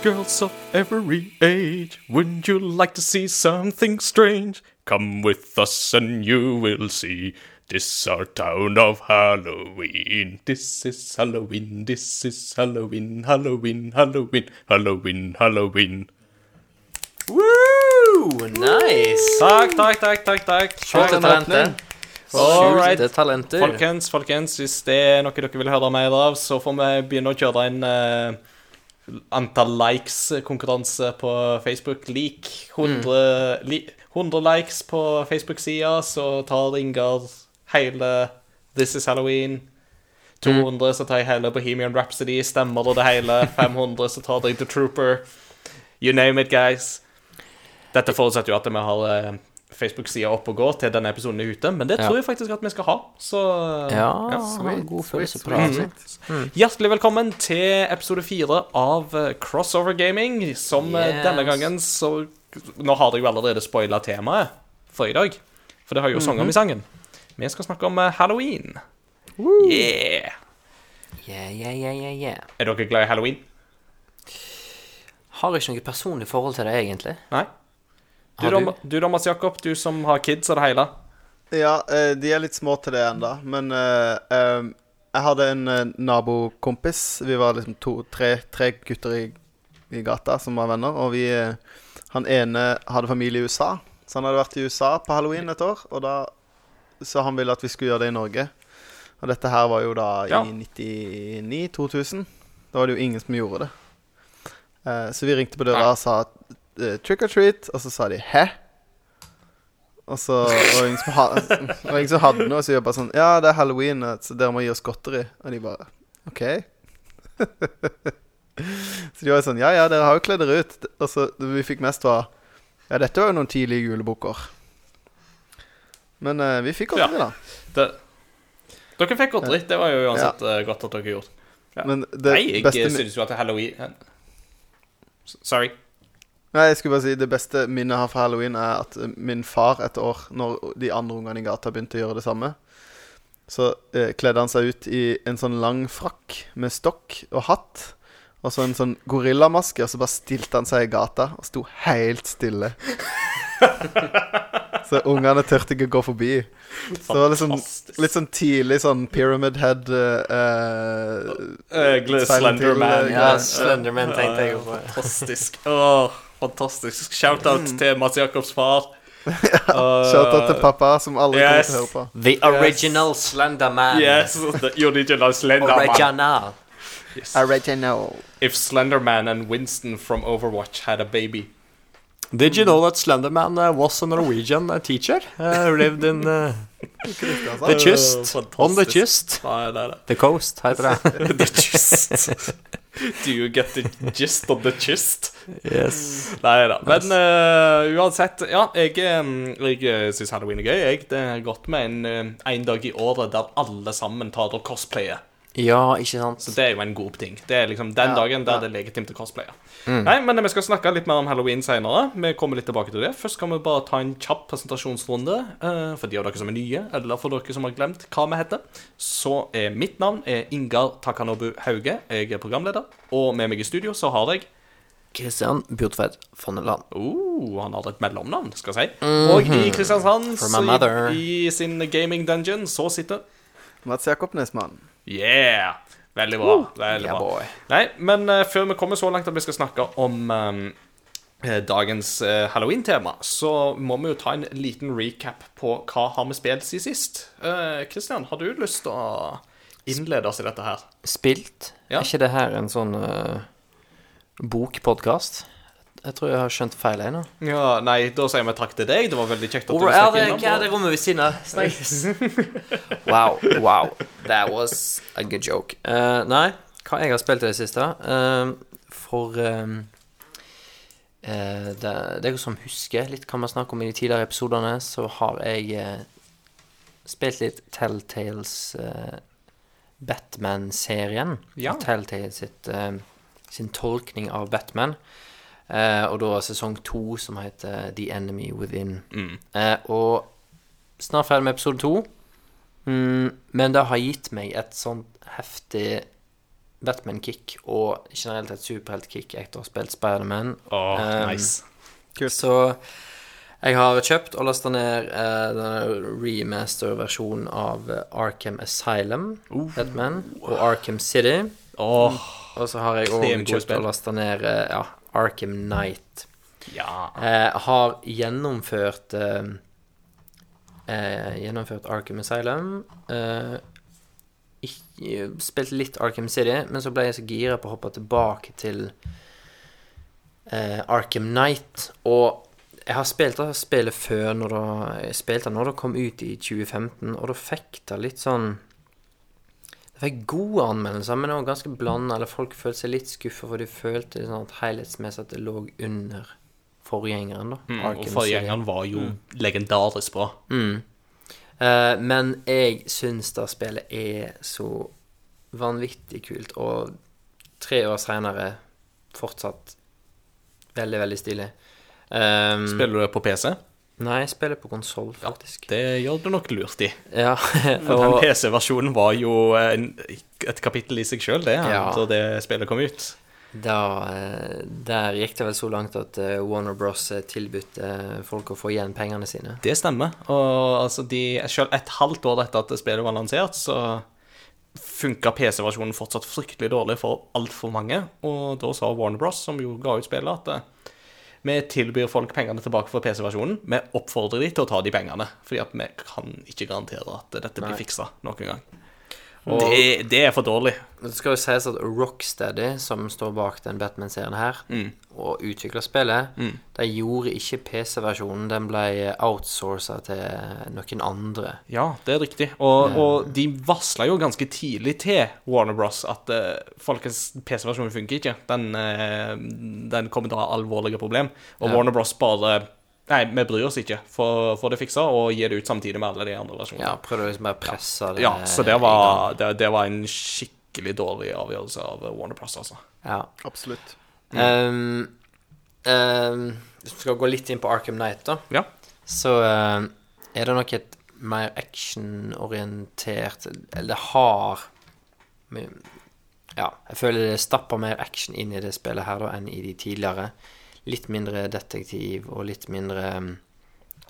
Girls of every age, wouldn't you like to see something strange? Come with us and you will see. This our town of Halloween. This is Halloween, this is Halloween, Halloween, Halloween, Halloween, Halloween. Woo! Nice! Takk, takk, tak, takk. takk. Skjulte talenter. Skjulte talenter. Folkens, folkens, hvis det er noe dere vil høre mer av, så får vi begynne å kjøre en eh, antall likes-konkurranse på Facebook. Lik 100, li, 100 likes på Facebook-sida, så tar Ingar hele This is Halloween. 200 så tar jeg hele Bohemian Rhapsody. Stemmer det det hele? 500 så tar jeg The Trooper. You name it, guys. Dette forutsetter jo at vi har eh, Facebook-sida opp og går til denne episoden er ute, men det Ja. tror jeg faktisk at vi skal ha. Så Ja, sweet, god følelse på det. Mm. Hjertelig velkommen til episode fire av eh, Crossover Gaming. Som eh, Yes. denne gangen så Nå har dere jo allerede spoila temaet for i dag. For det har jo sunget om i sangen. Vi skal snakke om eh, halloween. Yeah. Yeah, yeah, yeah, yeah, yeah. Er dere glad i halloween? Har ikke noe personlig forhold til det, egentlig. Nei? Du, Har du? du da, Jakob, du som har kids og det hele. Ja, eh, de er litt små til det ennå, men eh, jeg hadde en eh, nabokompis. Vi var liksom to, tre, tre gutter i, i gata som var venner, og vi Han ene hadde familie i USA, så han hadde vært i USA på halloween et år, og da Så han ville at vi skulle gjøre det i Norge. Og dette her var jo da Ja. i 99-2000. Da var det jo ingen som gjorde det. Eh, så vi ringte på døra og sa eh, trick or treat, og så sa de 'hæ?' Og så og ingen som, ha, og ingen som hadde noe, så de bare sånn Ja, det er halloween, eh, så dere må gi oss godteri. Og de bare OK. så de var sånn Ja, ja, dere har jo kledd dere ut. Og så det vi fikk mest, var Ja, dette var jo noen tidlige julebukker. Men uh, vi fikk godteri, da. Det, dere fikk godteri. Det var jo uansett ja. godt at dere gjorde. Ja. Men det Nei, jeg beste eh, synes jo at halloween Sorry. Nei, jeg skulle bare si Det beste minnet jeg har fra halloween, er at eh, min far et år, når de andre ungene i gata begynte å gjøre det samme, så eh, kledde han seg ut i en sånn lang frakk med stokk og hatt. Og så en sånn gorillamaske, og så bare stilte han seg i gata og sto helt stille. så ungene turte ikke gå forbi. Så det var liksom litt sånn tidlig sånn Pyramid Head uh, uh, Eh, Slenderman. Ja. Slenderman tenkte jeg på. Fantastisk. Åh, fantastisk. Shout-out til Mats Jakobs far. Uh, Shout-out til pappa, som aldri yes. kommer til å høre på. The original Slenderman. Yes, the original Slenderman. Original. Yes. Original. If Slenderman and Winston from Overwatch had a baby. Did you know that Slenderman uh, was a Norwegian uh, teacher? Uh, lived in uh, the kyst. On the kyst. Nei, nei, nei. The coast, heter det. The kyst. Do you get the gist of the kyst? Yes. Nei da. Men eh, uansett, ja, jeg, uh, jeg syns halloween er gøy. Jeg. Det er godt med en, en dag i året der alle sammen tar og cosplayer. Ja, ikke sant? Så det er jo en god ting. Det er liksom den Ja, dagen der ja. det er legitimt å cosplaye. Nei, men vi skal snakke litt mer om halloween senere. Vi kommer litt tilbake til det. Først skal vi bare ta en kjapp presentasjonsrunde. eh, for de av dere som er nye, eller for dere som har glemt hva vi heter. Så er mitt navn er Ingar Takanobu Hauge. Jeg er programleder. Og med meg i studio så har jeg Christian Bjortvedt Fonneland. Oh, han har et mellomnavn, skal jeg si. Og i Kristiansand, i, i sin gaming dungeon, så sitter Mats Jakob Nesmann. Yeah! Veldig bra. Veldig Yeah, bra. Nei, men uh, før vi kommer så langt at vi skal snakke om um, dagens halloween-tema, så må vi jo ta en liten recap på hva har vi spilt siden sist. Uh, Kristian, har du lyst til å innlede oss i dette her? Spilt? Ja. Er ikke det her en sånn uh, bokpodkast? Jeg tror jeg har skjønt feil her nå. Ja, Nei, da sier vi takk til deg. Det var veldig kjekt at du snakket er det, innom. hva er det rommet ved siden av? Snakkes. wow, wow. That was a good joke. Uh, nei, hva jeg har spilt i det siste uh, For um, uh, det, dere som husker litt hva vi snakket om i de tidligere episodene, så har jeg eh, spilt litt Telltales Batman-serien. Ja. Telltales sin tolkning av Batman. Eh, og da sesong to, som heter The Enemy Within. Eh, og snart ferdig med episode to. Mm, men det har gitt meg et sånt heftig Batman-kick og generelt et superhelt-kick etter å ha spilt Spiderman. Oh, Um, nice. Så jeg har kjøpt og lasta ned uh, denne remaster-versjonen av Arkham Asylum, Batman, og Arkham City. Oh. Og så har jeg òg kjøpt og lasta ned ja, Arkham Knight. ja. eh, har gjennomført eh, eh, Gjennomført Arkham Asylum. Eh, spilt litt Arkham City, men så ble jeg så gira på å hoppe tilbake til eh, Arkham Knight. Og jeg har spilt det spillet før, når det, jeg spilte det når det kom ut i 2015, og da fikk det litt sånn Det fikk gode anmeldelser, men var ganske blanda. Eller folk følte seg litt skuffa, for de følte sånn at helhetsmessig at det lå under forgjengeren. da Mm, og forgjengeren var jo legendarisk bra. Mm. Eh, men jeg syns det spillet er så vanvittig kult, og tre år seinere fortsatt veldig, veldig stilig. Um, Spiller du det på PC? Nei, jeg spiller på konsoll, faktisk. Ja, Det gjør du nok lurt i. Ja, For den PC-versjonen var jo en, et kapittel i seg sjøl, det, Ja. da det spillet kom ut. da, eh, der gikk det vel så langt at eh, Warner Bros. tilbød eh, folk å få igjen pengene sine. Det stemmer. Og altså, de, selv et halvt år etter at spillet var lansert, så funka PC-versjonen fortsatt fryktelig dårlig for altfor mange. Og da sa Warner Bros., som jo ga ut spillet, at vi tilbyr folk pengene tilbake for PC-versjonen. Vi oppfordrer de til å ta de pengene, fordi at vi kan ikke garantere at dette blir fiksa noen gang. Og- det, det er for dårlig. Det skal jo sies at Rocksteady, som står bak den Batman-serien her, Mm. og utvikla spillet, de gjorde ikke PC-versjonen. Den ble outsourca til noen andre. Ja, det er riktig. Og, og de varsla jo ganske tidlig til Warner Bros. at uh, folkens PC-versjonen funker ikke. Den, uh, den kommer til å ha alvorlige problem. Og Ja. Warner Bros. bare Nei, vi bryr oss ikke. Få det fiksa og gi det ut samtidig med alle de andre versjonene. Ja, prøvde liksom bare å presse det Ja, så det var, det, det var en skikkelig dårlig avgjørelse av Warner Bros. Altså. Ja. Absolutt. Um, um, hvis vi skal gå litt inn på Arkham Knight, da, Ja. så um, er det nok et mer actionorientert Eller det har Ja, jeg føler det stapper mer action inn i det spillet her da enn i de tidligere. Litt mindre detektiv og litt mindre um,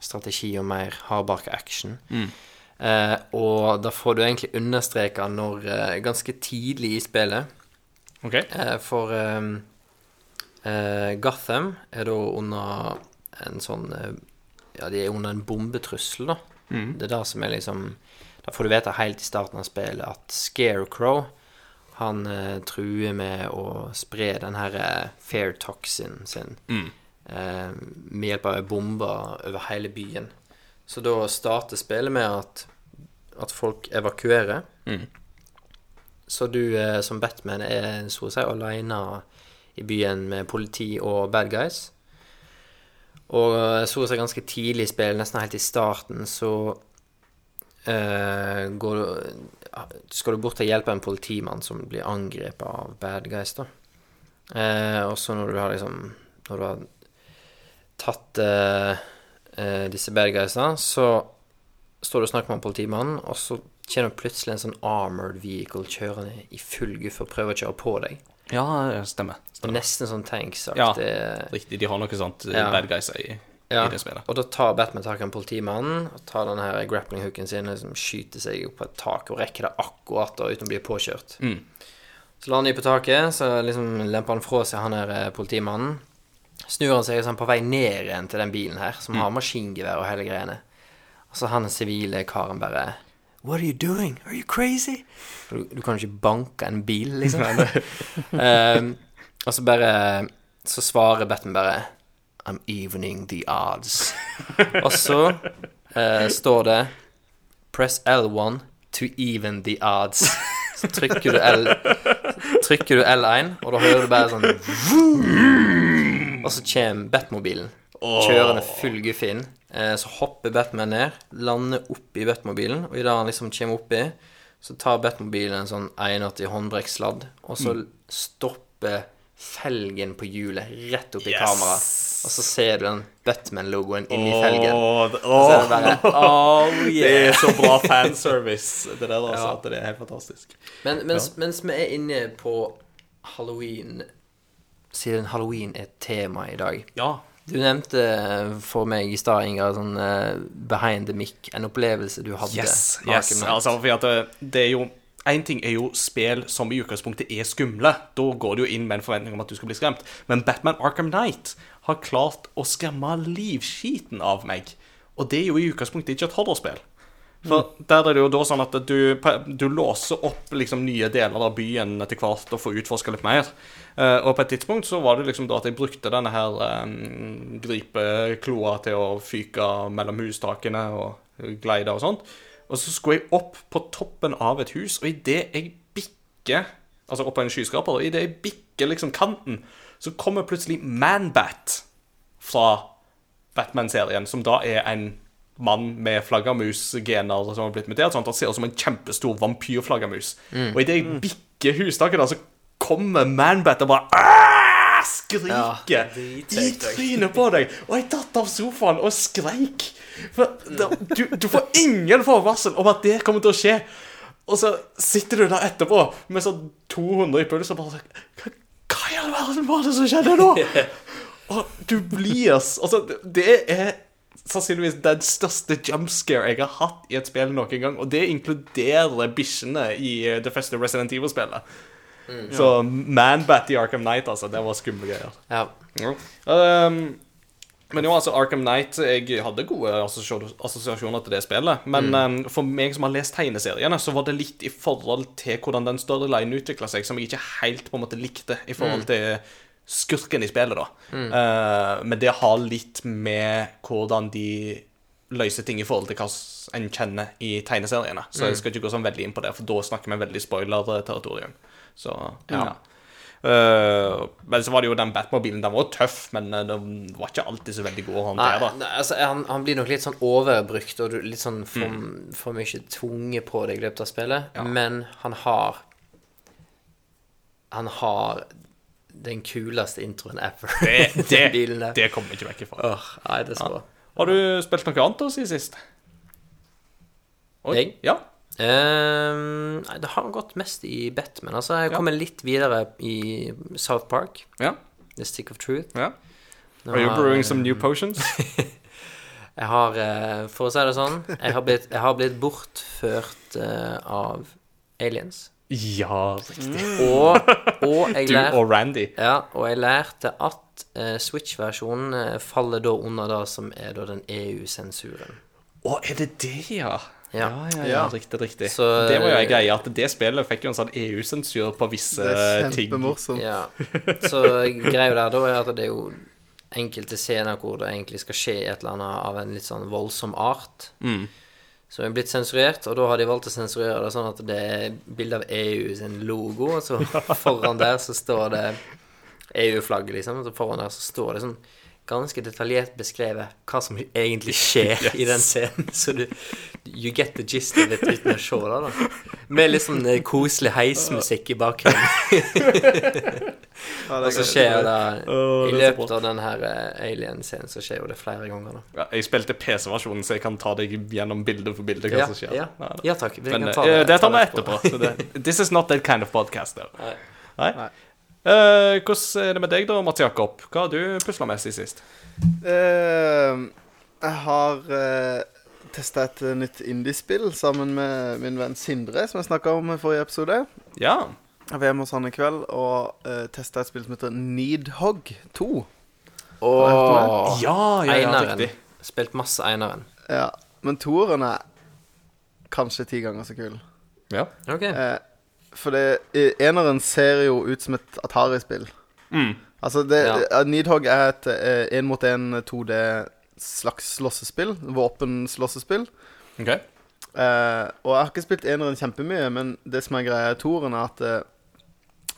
strategi og mer hardbarka action. Eh, og da får du egentlig understreka når eh, Ganske tidlig i spillet Okay. Eh, For ehm, eh, Gotham er da under en sånn eh, Ja, de er under en bombetrussel, da. Det er det som er liksom Da får du vite helt i starten av spillet at Scarecrow han eh, truer med å spre den her eh, fair toxin sin eh, med hjelp av bomber over hele byen. Så da starter spillet med at, at folk evakuerer. Så du eh, som Batman er så å si alene i byen med politi og bad guys. Og eh, så å si ganske tidlig i spillet, nesten helt i starten, så eh, går Skal du bort og hjelpe en politimann som blir angrepet av bad guys, da. Eh, og så når du har liksom Når du har tatt eh, eh, disse bad guysa, så står du og snakker med en politimann, og så kommer plutselig en sånn armored vehicle kjørende i full guffe og prøver å kjøre på deg. Ja, stemmer. Og nesten sånn Ja, tanksaktig. riktig. De har noe sånt Ja. bad guys i, Ja, i det spillet. og da tar Batman tak i en politimann og tar den her grappling-hooken sin og liksom skyter seg opp på et tak og rekker det akkurat da uten å bli påkjørt. Mm. Så lander de på taket, så liksom lemper han fra seg han her eh, politimannen. Snur han seg sånn på vei ned igjen til den bilen her, som har maskingevær og hele greiene. Og så han sivile karen bare What are you doing? Are you crazy? Du, du kan jo ikke banke en bil, liksom. um, og så bare Så svarer Batman bare I'm evening the odds. og så eh, står det Press L1 to even the odds. Så trykker du L Trykker du L1, og da hører du bare sånn Og så kommer Batmobilen kjørende full guffin. Eh, så hopper Batman ned, lander oppi Batmobilen, og idet han liksom kommer oppi, så tar Batmobilen en sånn 81 håndbrekksladd, og så stopper felgen på hjulet rett oppi Yes. kameraet. Og så ser du den Batman-logoen inni felgen. Åh, det- Så er det bare Oh Det er så bra fanservice, det der, altså, Ja. at det er helt fantastisk. Men mens, mens vi er inne på halloween Siden halloween er tema i dag Ja. Du nevnte for meg i stad, Ingar, sånn uh, behind the mic, en opplevelse du hadde. Yes, yes. Altså, for at det, det er jo Én ting er jo spill som i utgangspunktet er skumle. Da går du jo inn med en forventning om at du skal bli skremt. Men Batman Arkham Knight har klart å skremme livskiten av meg. Og det er jo i utgangspunktet ikke et horrorspill. For der er det jo da sånn at du, du låser opp liksom nye deler av byen etter hvert og får utforska litt mer. Uh, og på et tidspunkt så var det liksom da at jeg brukte denne her um, gripekloa til å fyke mellom hustakene og gleide og sånt. Og så skulle jeg opp på toppen av et hus, og idet jeg bikker Altså opp av en skyskraper, og idet jeg bikker liksom kanten, så kommer plutselig Manbat fra Batman-serien, som da er en mann med flaggermusgener som har blitt mutert. Sånn at han ser ut som en kjempestor vampyrflaggermus. Og idet jeg bikker hustaket, da, så kommer Manbat og bare «Aah!» Skriker i trynet på deg. Og jeg datt av sofaen og skreik. For da, du, du får ingen forvarsel om at det kommer til å skje. Og så sitter du der etterpå med sånn 200 i puls og bare Hva, hva i all verden var det som skjedde nå? Og du blir Altså, det er sannsynligvis den største jumpscare jeg har hatt i et spill noen gang. Og det inkluderer bikkjene i eh, det første Resident Evil-spillet. Så Manbat i Arkham Knight, altså. Det var skumle greier. Ja. Um, men jo, altså, Arkham Knight Jeg hadde gode assosiasjoner til det spillet. Men um, for meg som har lest tegneseriene, så var det litt i forhold til hvordan den større linen utvikla seg, som jeg ikke helt på en måte likte i forhold til skurken i spillet, da. Uh, men det har litt med hvordan de løser ting i forhold til hva en kjenner i tegneseriene. Så jeg skal ikke gå sånn veldig inn på det, for da snakker vi veldig spoiler-territorium. Så ja. Eh, men så var det jo den Batmobilen. Den var tøff, men eh, den var ikke alltid så veldig god å håndtere. nei, altså, han, han blir nok litt sånn overbrukt og du, litt sånn for, Mm. for mye tvunget på deg i løpet av spillet. Men han har Han har den kuleste introen ever. Det, det, det kommer vi ikke vekk ifra. Oh, nei, det er så bra. Har du spilt noe annet å siden sist? Oi, Jeg? Ja. Ehm, nei, det har gått mest i Batman. Altså, jeg Ja. kommer litt videre i South Park. ja. The Stick of Truth. ja. Nå Are you har, brewing eh, some new potions? Jeg har, eh, for å si det sånn, jeg har blitt, jeg har blitt bortført uh, av aliens. ja, riktig. Og, og jeg Du lærte og Randy. Ja, og jeg lærte at uh, Switch-versjonen faller da under det som er da den EU-sensuren. Å, er det det, ja? Ja. Ja, ja, Ja. riktig, riktig. Så, det var jo eh, en greie at det spillet fikk jo en sånn EU-sensur på visse ting. Det er kjempemorsomt. Ja. Så greia der da er at det er jo enkelte scener hvor det egentlig skal skje et eller annet av en litt sånn voldsom art. Mm. Som er blitt sensurert, og da har de valgt å sensurere det sånn at det er bilde av EU sin logo, og så foran der så står det EU-flagget, liksom. Og så foran der så står det sånn ganske detaljert beskrevet hva som egentlig skjer i den scenen. Så du You get the gist of it uten å se det, da. Med litt sånn eh, koselig heismusikk i bakgrunnen. Ja, Og så er skjer det I løpet av den her eh, alien-scenen så skjer jo det flere ganger, da. Ja, jeg spilte PC-versjonen, så jeg kan ta deg gjennom bilde for bilde hva Ja, som skjer. ja. Ja takk. Vi Men kan eh, ta det, det tar vi etterpå. etterpå. Så det, this is not that kind of podcast. though. Nei. Nei? Eh, hvordan er det med deg, da, Mats Jakob? Hva har du pusla med siden sist? Eh, jeg har uh, testa et eh, nytt indiespill sammen med min venn Sindre, som jeg snakka om i forrige episode. Ja. Jeg var hjemme hos han i kveld og uh, testa et spill som heter Needhog 2. Åh, Ja, ja, ja, riktig. Spilt masse Einaren. Ja, Men toeren er kanskje ti ganger så kul. Ja. Ok. Eh, for det, eh, eneren ser jo ut som et Atari-spill. Mm. Altså, det, Ja. eh, Needhog er et én mot én 2D slags slåssespill. Våpenslåssespill. OK. Eh, og jeg har ikke spilt eneren kjempemye, men det som er greia i toeren, er at eh,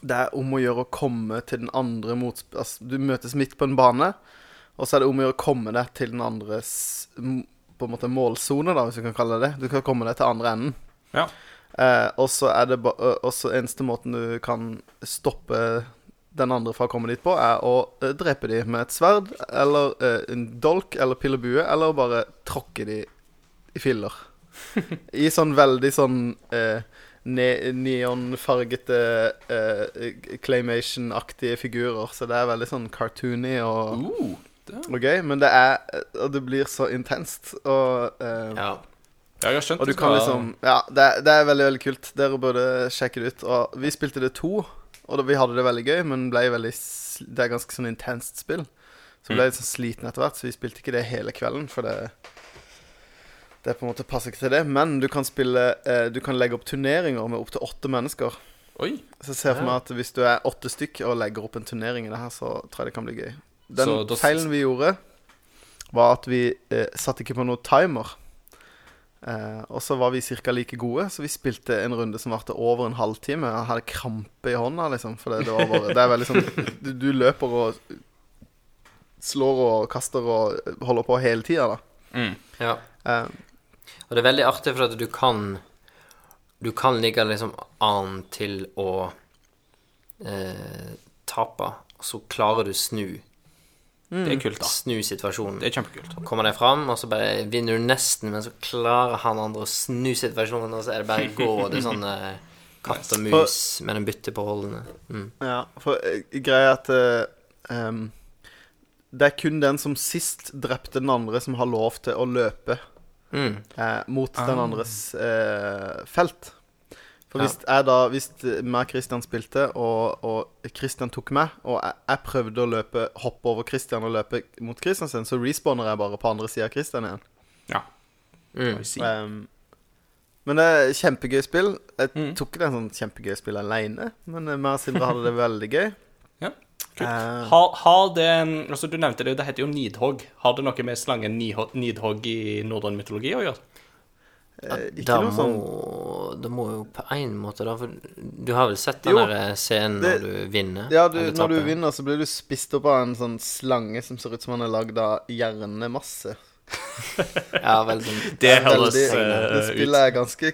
det er om å gjøre å komme til den andre motsp... Altså, du møtes midt på en bane, og så er det om å gjøre å komme deg til den andres på en måte målsone, da, hvis du kan kalle det det. Du kan komme deg til andre enden. Ja. Eh, og så er det ba- også eneste måten du kan stoppe den andre fra å komme dit på, er å eh, drepe dem med et sverd eller eh, en dolk eller pil og bue, eller bare tråkke dem i filler. I sånn veldig sånn eh, ne neonfargete eh, claymation-aktige figurer. Så det er veldig sånn cartoony og, Uh, og gøy. Men det er Og det blir så intenst. Og eh, Ja. Ja, jeg har skjønt og du kan liksom Ja, det, det er veldig, veldig kult. Dere burde sjekke det ut. Og vi spilte det to, og vi hadde det veldig gøy, men ble veldig Det er ganske sånn intenst spill. Så ble jeg litt sånn sliten etter hvert, så vi spilte ikke det hele kvelden, for det Det på en måte passer ikke til det. Men du kan spille eh, Du kan legge opp turneringer med opptil åtte mennesker. Oi. Så jeg ser for meg at hvis du er åtte stykk og legger opp en turnering i det her, så tror jeg det kan bli gøy. Den feilen vi gjorde, var at vi eh, satte ikke på noe timer. Eh, og så var vi ca. like gode, så vi spilte en runde som varte over en halvtime. Jeg hadde krampe i hånda, liksom. For det, det var bare Det er veldig sånn du, du løper og slår og kaster og holder på hele tida, da. Mm. ja. Eh, Og det er veldig artig, for at du kan Du kan ligge liksom an til å eh, tape, og så klarer du snu Det er kult, da. Snu situasjonen. Det er kjempekult. Kommer det fram, og så bare vinner du nesten, men så klarer han andre å snu situasjonen, og så er det bare Gå gå. Det er sånn eh, katt og mus, Med en bytte på holdene. Mm. Ja, for eh, greia er at em, Det er kun den som sist drepte den andre, som har lov til å løpe Mm. eh, mot den Ah. andres eh, felt. For Ja. hvis jeg da Hvis meg og Christian spilte, og, og Christian tok meg, og jeg, jeg prøvde å løpe hoppe over Christian og løpe mot Christian sin, så respawner jeg bare på andre sida av Christian igjen. Ja. Mm. Um. Men det er kjempegøy spill. Jeg Mm. tok ikke det en sånn kjempegøy spill aleine, men eh, meg og Sindre hadde det veldig gøy. Ja, kult. Eh, Har, har det Altså, du nevnte det, det heter jo Nidhogg. Har det noe med slangen Nidhogg i norrøn mytologi å gjøre? Eh, Da må, sånn da må jo på en måte, da For du har vel sett den der scenen det- når du vinner? Ja, du, når du vinner, så blir du spist opp av en sånn slange som ser ut som han er lagd av hjernemasse. Ja, vel sånn Det høres veldig- uh, Det ut spillet er ganske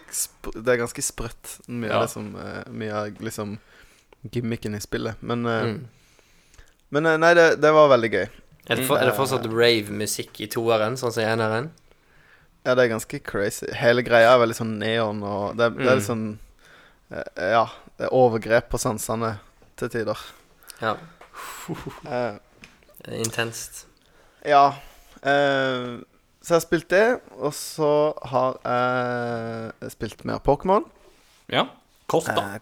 Det er ganske sprøtt. Mye Ja. av det som eh, Mye av liksom gimmicken i spillet. Men, eh, mm. men eh, nei, det, det var veldig gøy. er, det for, er det fortsatt rave-musikk i toeren, sånn som i eneren? Ja, det er ganske crazy. Hele greia er veldig sånn neon, og det, det er Mm. litt sånn eh, Ja, det er overgrep på sansene til tider. Ja. Uh, det er Intenst. Ja. Uh, så jeg har spilt det, og så har jeg spilt mer Pokémon. Ja. Kort, da.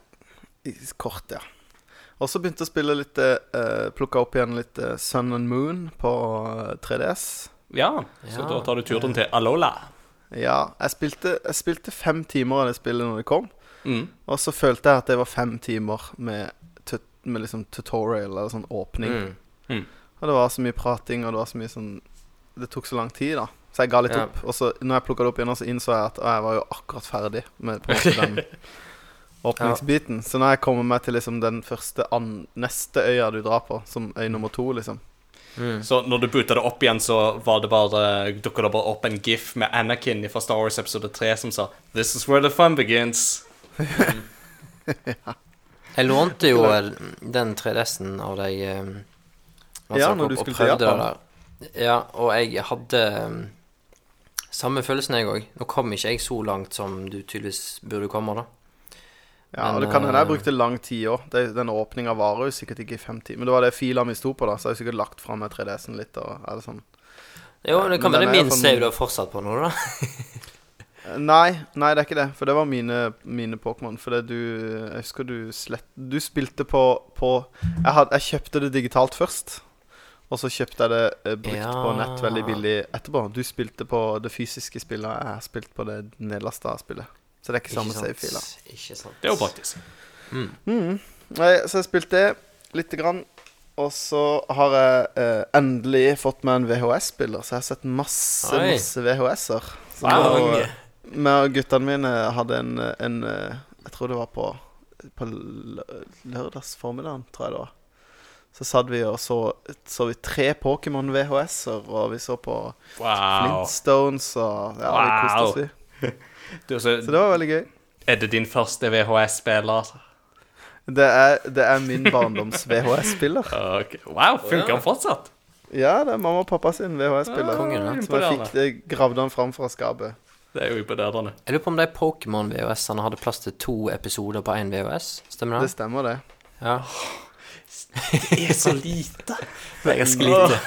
Eh, kort, ja. Og så begynte jeg å spille litt uh, Plukka opp igjen litt Sun and Moon på eh, 3DS. Ja. Så Ja. da tar du turen til Alola. Ja, jeg spilte, jeg spilte fem timer av det spillet når det kom. Mm. Og så følte jeg at det var fem timer med, med liksom tutorial eller sånn åpning. Mm. Og det var så mye prating, og det var så mye sånn Det tok så lang tid, da. Så jeg ga litt Ja. opp. Og så når jeg plukka det opp igjen, så innså jeg at å, jeg var jo akkurat ferdig med måte den åpningsbiten. Så når jeg kommer meg til liksom den første an neste øya du drar på, som øy nummer to, liksom Mm. Så når du booter det opp igjen, så var det bare dukka det bare opp en gif med Anakin fra Star Wars episode 3 som sa 'This is where the fun begins'. Jeg lånte jo den 3DS-en av deg altså, Ja, når du skulle til Japan. der. Ja, og jeg hadde eh, samme følelsen, jeg òg. Nå kom ikke jeg så langt som du tydeligvis burde komme, da. Ja, Men, og det kan hende jeg eh, brukte lang tid òg. Den åpninga varer jo sikkert ikke i fem timer. Men det var det fila mi sto på, da, så jeg har sikkert lagt fra meg 3DS-en litt. Og, er det sånn. Jo, men det kan være min save du har fortsatt på nå, da. Eh, Nei, nei, det er ikke det. For det var mine, mine Pokémon. For det du Jeg husker du slett Du spilte på, på jeg, had, jeg kjøpte det digitalt først. Og så kjøpte jeg det eh, brukt Ja. på nett veldig billig etterpå. Du spilte på det fysiske spillet, og jeg har spilt på det nedlasta spillet. Så det er ikke samme save-fila. Ikke sant. Det er jo praktisk. Mm. Nei, så jeg spilte det lite grann. Og så har jeg eh, endelig fått meg en VHS-spiller, så jeg har sett masse, Oi. masse VHS-er. Så Wow. meg og guttene mine hadde en, en eh, Jeg tror det var på, på lø- lørdags formiddag, tror jeg det var. Så satt vi og så, så vi tre Pokémon VHS-er, og vi så på Wow. Flintstones, og ja, vi koste oss, vi. Du, så, Så det var veldig gøy. er det din første VHS-spiller? Det er, det er min barndoms VHS-spiller. okay. Wow, funker Ja. fortsatt? Ja, det er mamma og pappa sin VHS-spiller. ja. Som jeg fikk det, gravde han fram fra skapet. Det er jo imponerende. Jeg lurer på om de Pokémon-VHS-ene hadde plass til to episoder på én VHS. Stemmer Det det? stemmer, det. Ja. Det er så lite. Det er ganske lite.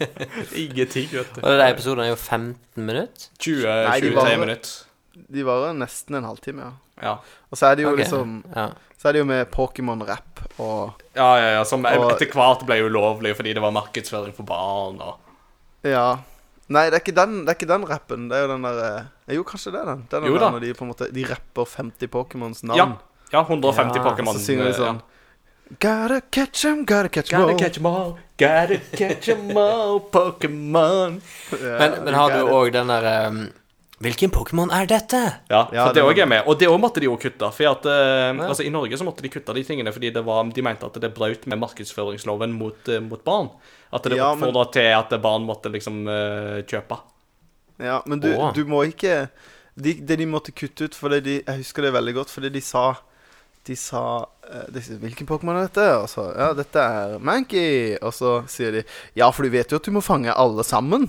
Ingenting, vet du. Og de episodene er jo 15 minutter. 20-23 minutter. De varer nesten en halvtime, ja. Ja. Og så er det jo okay. liksom Ja. Så er det jo med Pokémon-rapp og Ja, ja, ja, som Og- etter hvert ble ulovlig fordi det var markedsføring for barn og Ja. Nei, det er ikke den, det er ikke den rappen. Det er jo den der eh, Jo, kanskje det er den. Det er den Jo der når de på en måte De rapper 50 Pokémons navn. Ja. Ja, 150 Ja, Pokémon. Så synger de eh, sånn Gotta catch 'em, gotta catch 'em Gotta catch them all, gotta catch them all, Pokémon. Yeah, Men, men har du òg den der um, Hvilken Pokémon er dette? Ja, Ja, det òg er med. Og det òg måtte de jo kutte. For at, uh, Ja. altså, I Norge så måtte de kutte de tingene fordi det var, de mente at det brøt med markedsføringsloven mot, uh, mot barn. At det Ja, men- til at barn måtte liksom uh, kjøpe. Ja, men du, du må ikke de, Det de måtte kutte ut fordi de, Jeg husker det veldig godt, fordi de sa De sa de, sa, 'Hvilken Pokémon er dette?' Og så 'Ja, dette er Mankey'. Og så sier de 'Ja, for du vet jo at du må fange alle sammen'.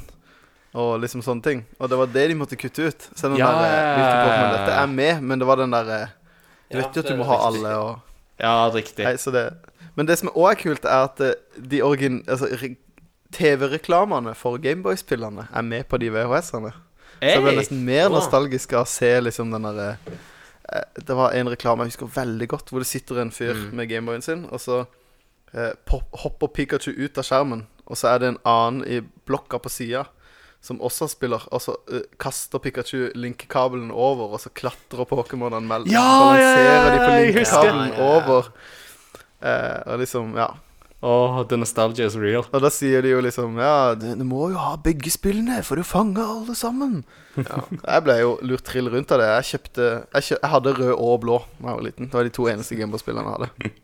Og liksom sånne ting. Og det var det de måtte kutte ut. Selv om Ja, der, eh, dette er med, men det var den derre Du vet jo at du må ha riktig. alle og Ja, riktig. Nei, så det Men det som òg er kult, er at eh, de origin... Altså TV-reklamene for Gameboy-spillerne er med på de VHS-ene. Så jeg ble nesten mer Wow. nostalgisk av å se liksom den derre eh, Det var en reklame jeg husker veldig godt, hvor det sitter en fyr Mm. med Gameboyen sin, og så eh, pop, hopper Pikachu ut av skjermen, og så er det en annen i blokka på sida som også spiller, og så eh, kaster Pikachu linkekabelen over, og så klatrer Pokémonene mellom Ja, ja, ja, Balanserer de på ja, jeg husker. linkekabelen Ja, ja, ja. over. Uh, og liksom, ja. Åh, the nostalgia is real. Og da sier de jo liksom Ja, du, du må jo ha begge spillene for å fange alle sammen. Jeg ble jo lurt trill rundt av det. Jeg kjøpte Jeg, kjø, jeg hadde rød og blå da jeg var liten. Det var de to eneste Gameboy-spillene jeg hadde.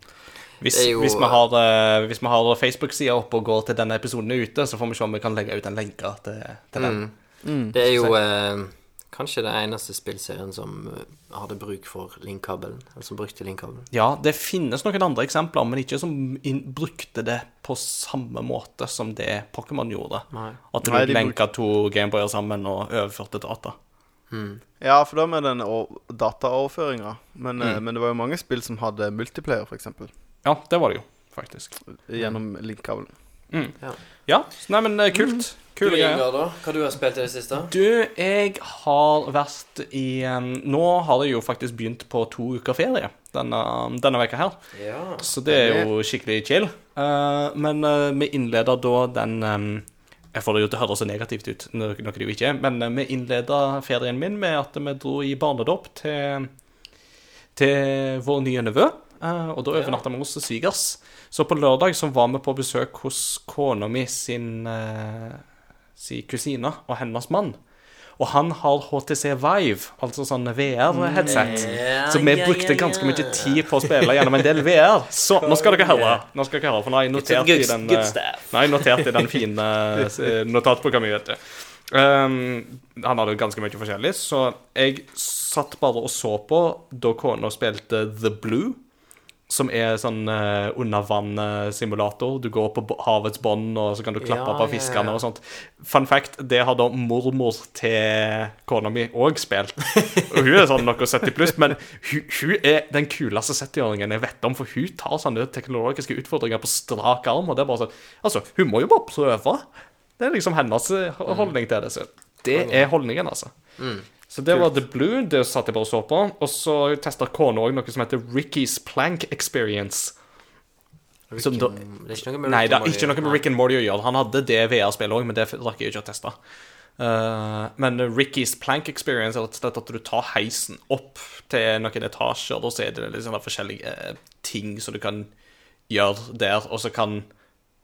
Hvis, jo- hvis vi har, eh, har Facebook-sida oppe og går til denne episoden er ute, så får vi se om vi kan legge ut en lenke til, til den. Mm. Det er jo eh, kanskje det eneste spillserien som eh, hadde bruk for linkkabelen. Eller som brukte linkkabelen. Ja, det finnes noen andre eksempler, men ikke som brukte det på samme måte som det Pokémon gjorde. Nei. At du Nei, lenka to Gameboyer sammen og overførte data. Ja, for da med den dataoverføringa. Men, eh, Mm. men det var jo mange spill som hadde multiplayer, f.eks. Ja, det var det jo, faktisk. Gjennom linkkabelen. Mm. Ja. Ja, nei, men eh, kult. Kule greier. Hva har du har spilt i det siste? Du, jeg har vært i Nå har jeg jo faktisk begynt på to uker ferie denne, denne veka her. Ja. Så det er jo skikkelig chill. Eh, men eh, vi innleder da den Jeg får det jo til å høres så negativt ut, noe det jo ikke er, men vi innleda ferien min med at vi dro i barnedåp til, til vår nye nevø. Eh, og da overnatta vi hos svigers. Så på lørdag så var vi på besøk hos kona mi sin, eh, sin kusine og hennes mann. Og han har HTC Vive, altså sånn VR-headset. Så vi brukte ganske mye tid på å spille gjennom en del VR. Så nå skal dere høre. Nå skal dere høre, For nå har jeg notert i den eh, jeg notert i den fine notatboka mi, vet du. Um, han hadde ganske mye forskjellig, så jeg satt bare og så på da kona spilte The Blue. Som er sånn uh, undervann-simulator. Du går på havets bånd, og så kan du klappe Ja, på fiskene ja. og sånt. Fun fact, det har da mormor til kona mi òg spilt. Og hun er sånn noe 70 pluss, men hun, hun er den kuleste 70-åringen jeg vet om, for hun tar sånne teknologiske utfordringer på strak arm, og det er bare sånn Altså, hun må jo bare prøve. Det er liksom hennes eh, holdning til det. Så det er holdningen, altså. Så det var The Blue, det satt jeg bare og så på. Og så testa kona òg noe som heter Ricky's Plank Experience. Som da- Det er ikke noe med Nei, Rick det and har ikke noe med Rick and Morty å gjøre. Han hadde det VR-spillet òg, men det rakk jeg ikke å teste. Uh, men Ricky's Plank Experience er rett at du tar heisen opp til noen etasjer, og så er det sånne forskjellige eh, ting som du kan gjøre der, og så kan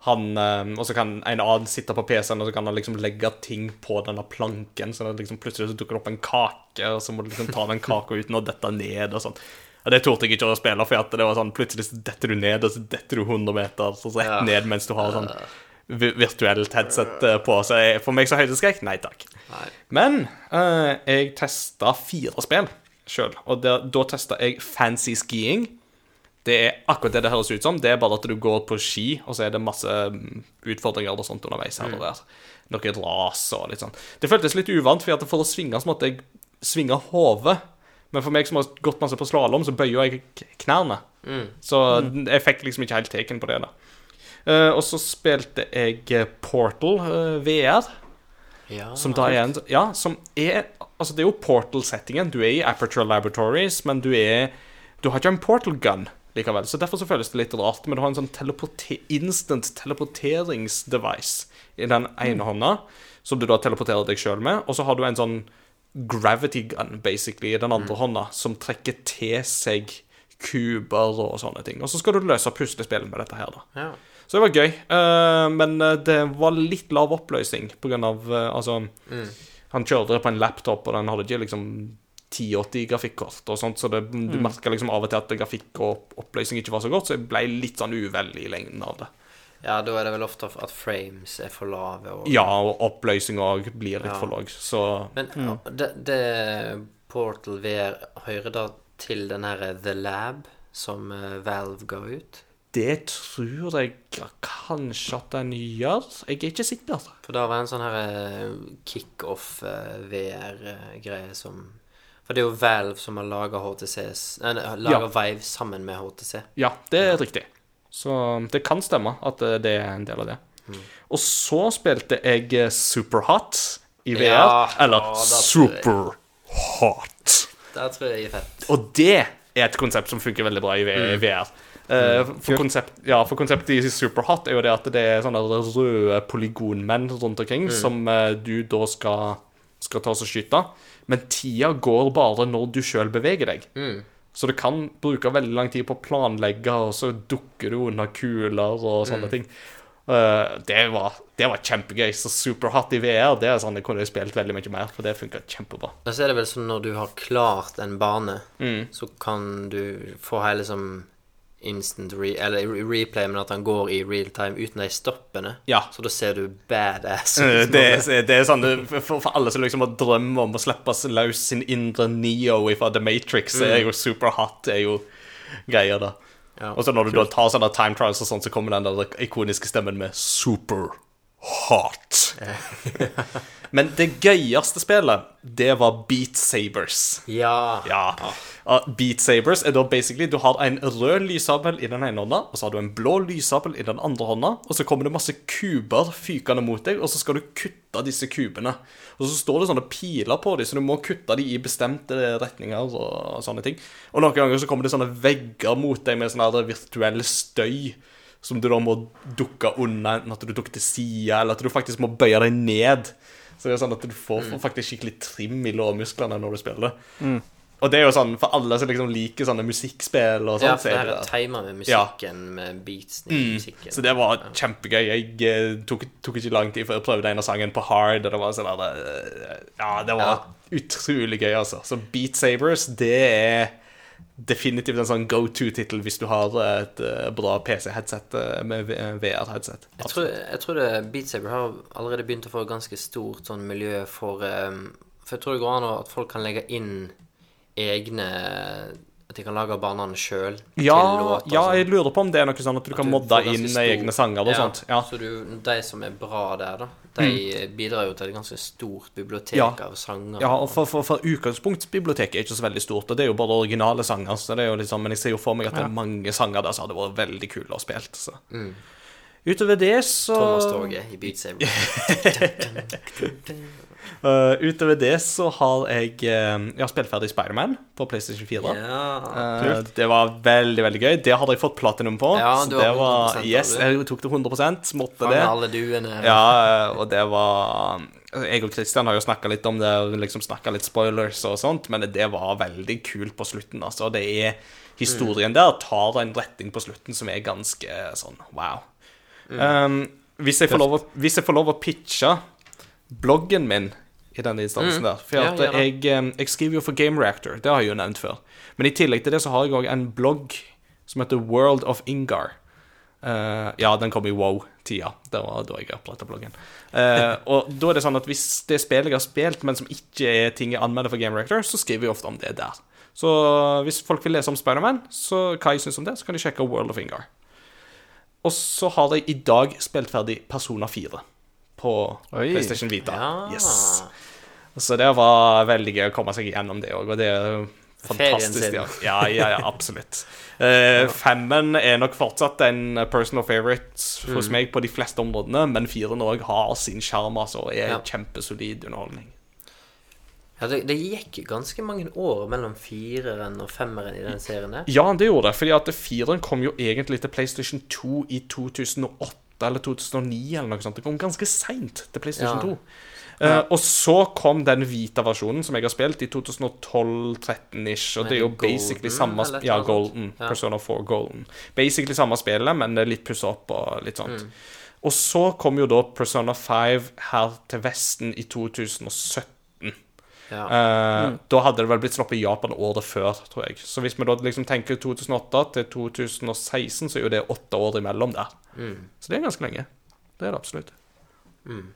han eh, Og så kan en annen sitte på PC-en, og så kan han liksom legge ting på denne planken, så liksom plutselig så dukker det opp en kake, og så må du liksom ta den kaka uten å dette ned og sånn. Og det torde jeg ikke å spille, for det var sånn plutselig så detter du ned, og så detter du 100 meter, så rett ned mens du har sånn vi- virtuelt headset eh, på. Så jeg, for meg så høydeskrekk, nei takk. Nei. Men uh, jeg testa fire spill sjøl, og der, da testa jeg Fancy Skiing. Det er akkurat det det høres ut som. Det er bare at du går på ski, og så er det masse mm, utfordringer og sånt underveis her og der. Noe ras og litt sånn. Det føltes litt uvant, for for å svinge så måtte jeg svinge hodet. Men for meg som har gått masse på slalåm, så bøyer jeg knærne. knærne. Så jeg fikk liksom ikke helt teken på det. da. Eh, og så spilte jeg eh, Portal eh, VR. Ja, Som da er en Ja, som er Altså, det er jo Portal-settingen. Du er i Aperture Laboratories, men du er Du har ikke en portal gun likevel. Så derfor så føles det litt rart. Men du har en sånn teleporte instant teleporteringsdevice i den ene hånda, som du da teleporterer deg sjøl med. Og så har du en sånn gravity gun, basically, i den andre hånda, som trekker til seg kuber og sånne ting. Og så skal du løse puslespill med dette her, da. Ja. Så det var gøy. Uh, men eh, det var litt lav oppløsning på grunn av eh, Altså, han kjørte det på en laptop, og den hadde ikke liksom 1080-grafikkort og sånt, så det, du merka liksom av og til at grafikk og oppløsning ikke var så godt, så jeg ble litt sånn uvel i lengden av det. ja, da er det vel ofte at frames er for lave. Og, Ja, og oppløsning òg blir litt Ja. for lav, så Men det, det Portal VR hører da til den her The Lab som eh, Valve ga ut? det tror jeg kanskje at den gjør. Jeg er ikke sikker. For da var det en sånn eh, kickoff eh, VR-greie som For det er jo Valve som har laga HTCs Nei, laga Ja. Vive sammen med HTC. Ja, det er riktig. Så det kan stemme at eh, det er en del av det. Og så spilte jeg eh, Superhot i VR. Ja, eller å, da tror jeg- Superhot. Det tror jeg er fett. Og det er et konsept som funker veldig bra i VR. VR. Uh, for, konsept, ja, for konseptet i Superhot er jo det at det er sånne røde polygonmenn rundt omkring som uh, du da skal, skal ta oss og skyte. Men tida går bare når du sjøl beveger deg. Så du kan bruke veldig lang tid på å planlegge, og så dukker du under kuler og sånne ting. Uh, det, var, det var kjempegøy. Så Superhot i VR det er sånn jeg kunne spilt veldig mye mer, for det funka kjempebra. Og så er det vel sånn når du har klart en bane, Mm. så kan du få hele som instant re eller replay, men at han går i real time uten de stoppene. Ja. Så da ser du badass Eh, ut. Det, er- det er sånn det, for, for alle som liksom har drømmer om å slippe løs sin indre Neo fra The Matrix, mm. er jo Superhot det er jo greier, da. Ja, og så når du da tar sånne time trials og sånn, så kommer den der ikoniske stemmen med Super Hot. Men det gøyeste spillet, det var Beat Sabers. Ja. Ja. Beat Sabers er da basically Du har en rød lysabel i den ene hånda, og så har du en blå lysabel i den andre hånda, og så kommer det masse kuber fykende mot deg, og så skal du kutte disse kubene. Og så står det sånne piler på dem, så du må kutte dem i bestemte retninger og sånne ting. Og noen ganger så kommer det sånne vegger mot deg med sånn virtuell støy. Som du da må dukke unna, enten at du dukker til sida, eller at du faktisk må bøye deg ned. Så det er sånn at du får, får faktisk skikkelig trim i lårmusklene når du spiller. Og det er jo sånn for alle som liksom liker sånne musikkspill og sånt. ja, så for det er her det er der. med musikken, med beatsen i musikken. Så det var kjempegøy. Jeg eh, tok, tok ikke lang tid før jeg prøvde en av sangen på hard. Og det var sånn der, eh, Ja, det var utrolig gøy, altså. Så Beat Sabers, det er definitivt en sånn go to-tittel hvis du har et eh, bra PC-headset eh, med VR-headset. Jeg tror, jeg tror det Beat Saber har allerede begynt å få et ganske stort sånn miljø for um, For jeg tror det går an at folk kan legge inn egne At de kan lage banene sjøl Ja, låter. ja, sånn. jeg lurer på om det er noe sånn at du kan du modde inn stor- egne sanger og ja, sånt. Ja. Så du, de som er bra der, da, de bidrar jo til et ganske stort bibliotek Ja. av sanger. Ja, og for, for, for utgangspunktsbiblioteket er ikke så veldig stort, og det er jo bare originale sanger, så det er jo liksom, men jeg ser jo for meg at det er mange sanger der som hadde vært veldig kule å spille. Så. Utover det så Thomas Torget i Beat Saber. eh, Utover det så har jeg uh, Jeg har spilt ferdig Spiderman på PlayStation 4. ja. Uh, det var veldig, veldig gøy. Det hadde jeg fått platinum på. Ja, så det var, Yes, jeg tok det 100 måtte det. alle duene. Ja, eh, og det var Jeg og Christian har jo snakka litt om det, liksom snakka litt spoilers og sånt, men det var veldig kult på slutten. Altså, det er Historien der tar en retning på slutten som er ganske sånn wow. Um, hvis, jeg får lov å, hvis jeg får lov å pitche bloggen min i denne instansen der For Ja, det. jeg, um, jeg skriver jo for Game Reactor, det har jeg jo nevnt før. Men i tillegg til det så har jeg òg en blogg som heter World of Ingar. Uh, ja, den kom i wow-tida. Det var da jeg oppretta bloggen. Uh, og da er det sånn at hvis det er spill jeg har spilt, men som ikke er ting jeg anmelder for Game Reactor, så skriver jeg ofte om det der. Så hvis folk vil lese om Spiderman, så hva jeg syns om det, så kan de sjekke World of Ingar. Og så har jeg i dag spilt ferdig Persona 4 på Oi. PlayStation Vita. Ja. Yes. Så det var veldig gøy å komme seg gjennom det òg, og det er fantastisk. Ja, ja, ja, ja absolutt. Uh, femmen er nok fortsatt en personal favorite Mm. hos meg på de fleste områdene, men firen òg har sin sjarm, altså, og er Ja. kjempesolid underholdning. Ja, det, det gikk ganske mange år mellom fireren og femmeren i den serien der. Ja, det gjorde det, fordi at fireren kom jo egentlig til PlayStation 2 i 2008 eller 2009 eller noe sånt. Det kom ganske seint til PlayStation Ja. 2. Uh, og så kom den hvite versjonen som jeg har spilt i 2012-13-ish. Og det er jo Golden, basically samme eller Ja. Golden. Ja. Persona 4 Golden. Basically samme spillet, men litt pussa opp og litt sånt. Mm. Og så kom jo da Persona 5 her til Vesten i 2017. Ja. Eh, Da hadde det vel blitt sluppet i Japan året før, tror jeg. Så hvis vi da liksom tenker 2008 til 2016, så er jo det åtte år imellom der. Mm. Så det er ganske lenge. Det er det absolutt. Mm.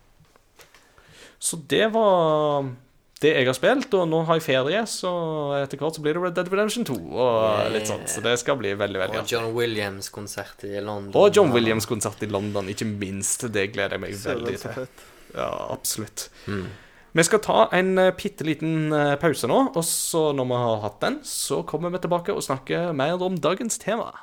Så det var det jeg har spilt, og nå har jeg ferie, så etter hvert så blir det Red Dead Redemption 2 og litt sånt. Så det skal bli veldig, veldig Og. John Williams-konsert i London. Og John Williams-konsert i London, ikke minst. Det gleder jeg meg veldig til. Ja, absolutt. Mm. Vi skal ta en uh, bitte liten eh, pause nå, og så når vi har hatt den, så kommer vi tilbake og snakker mer om dagens tema.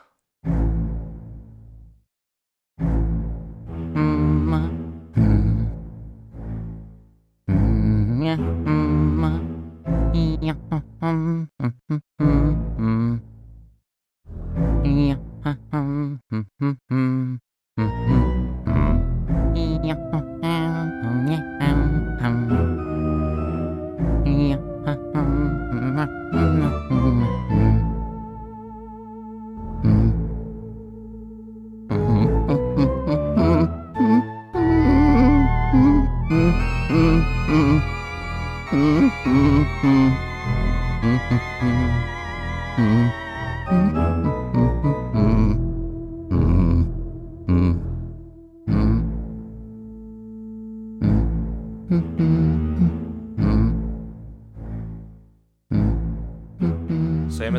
Så er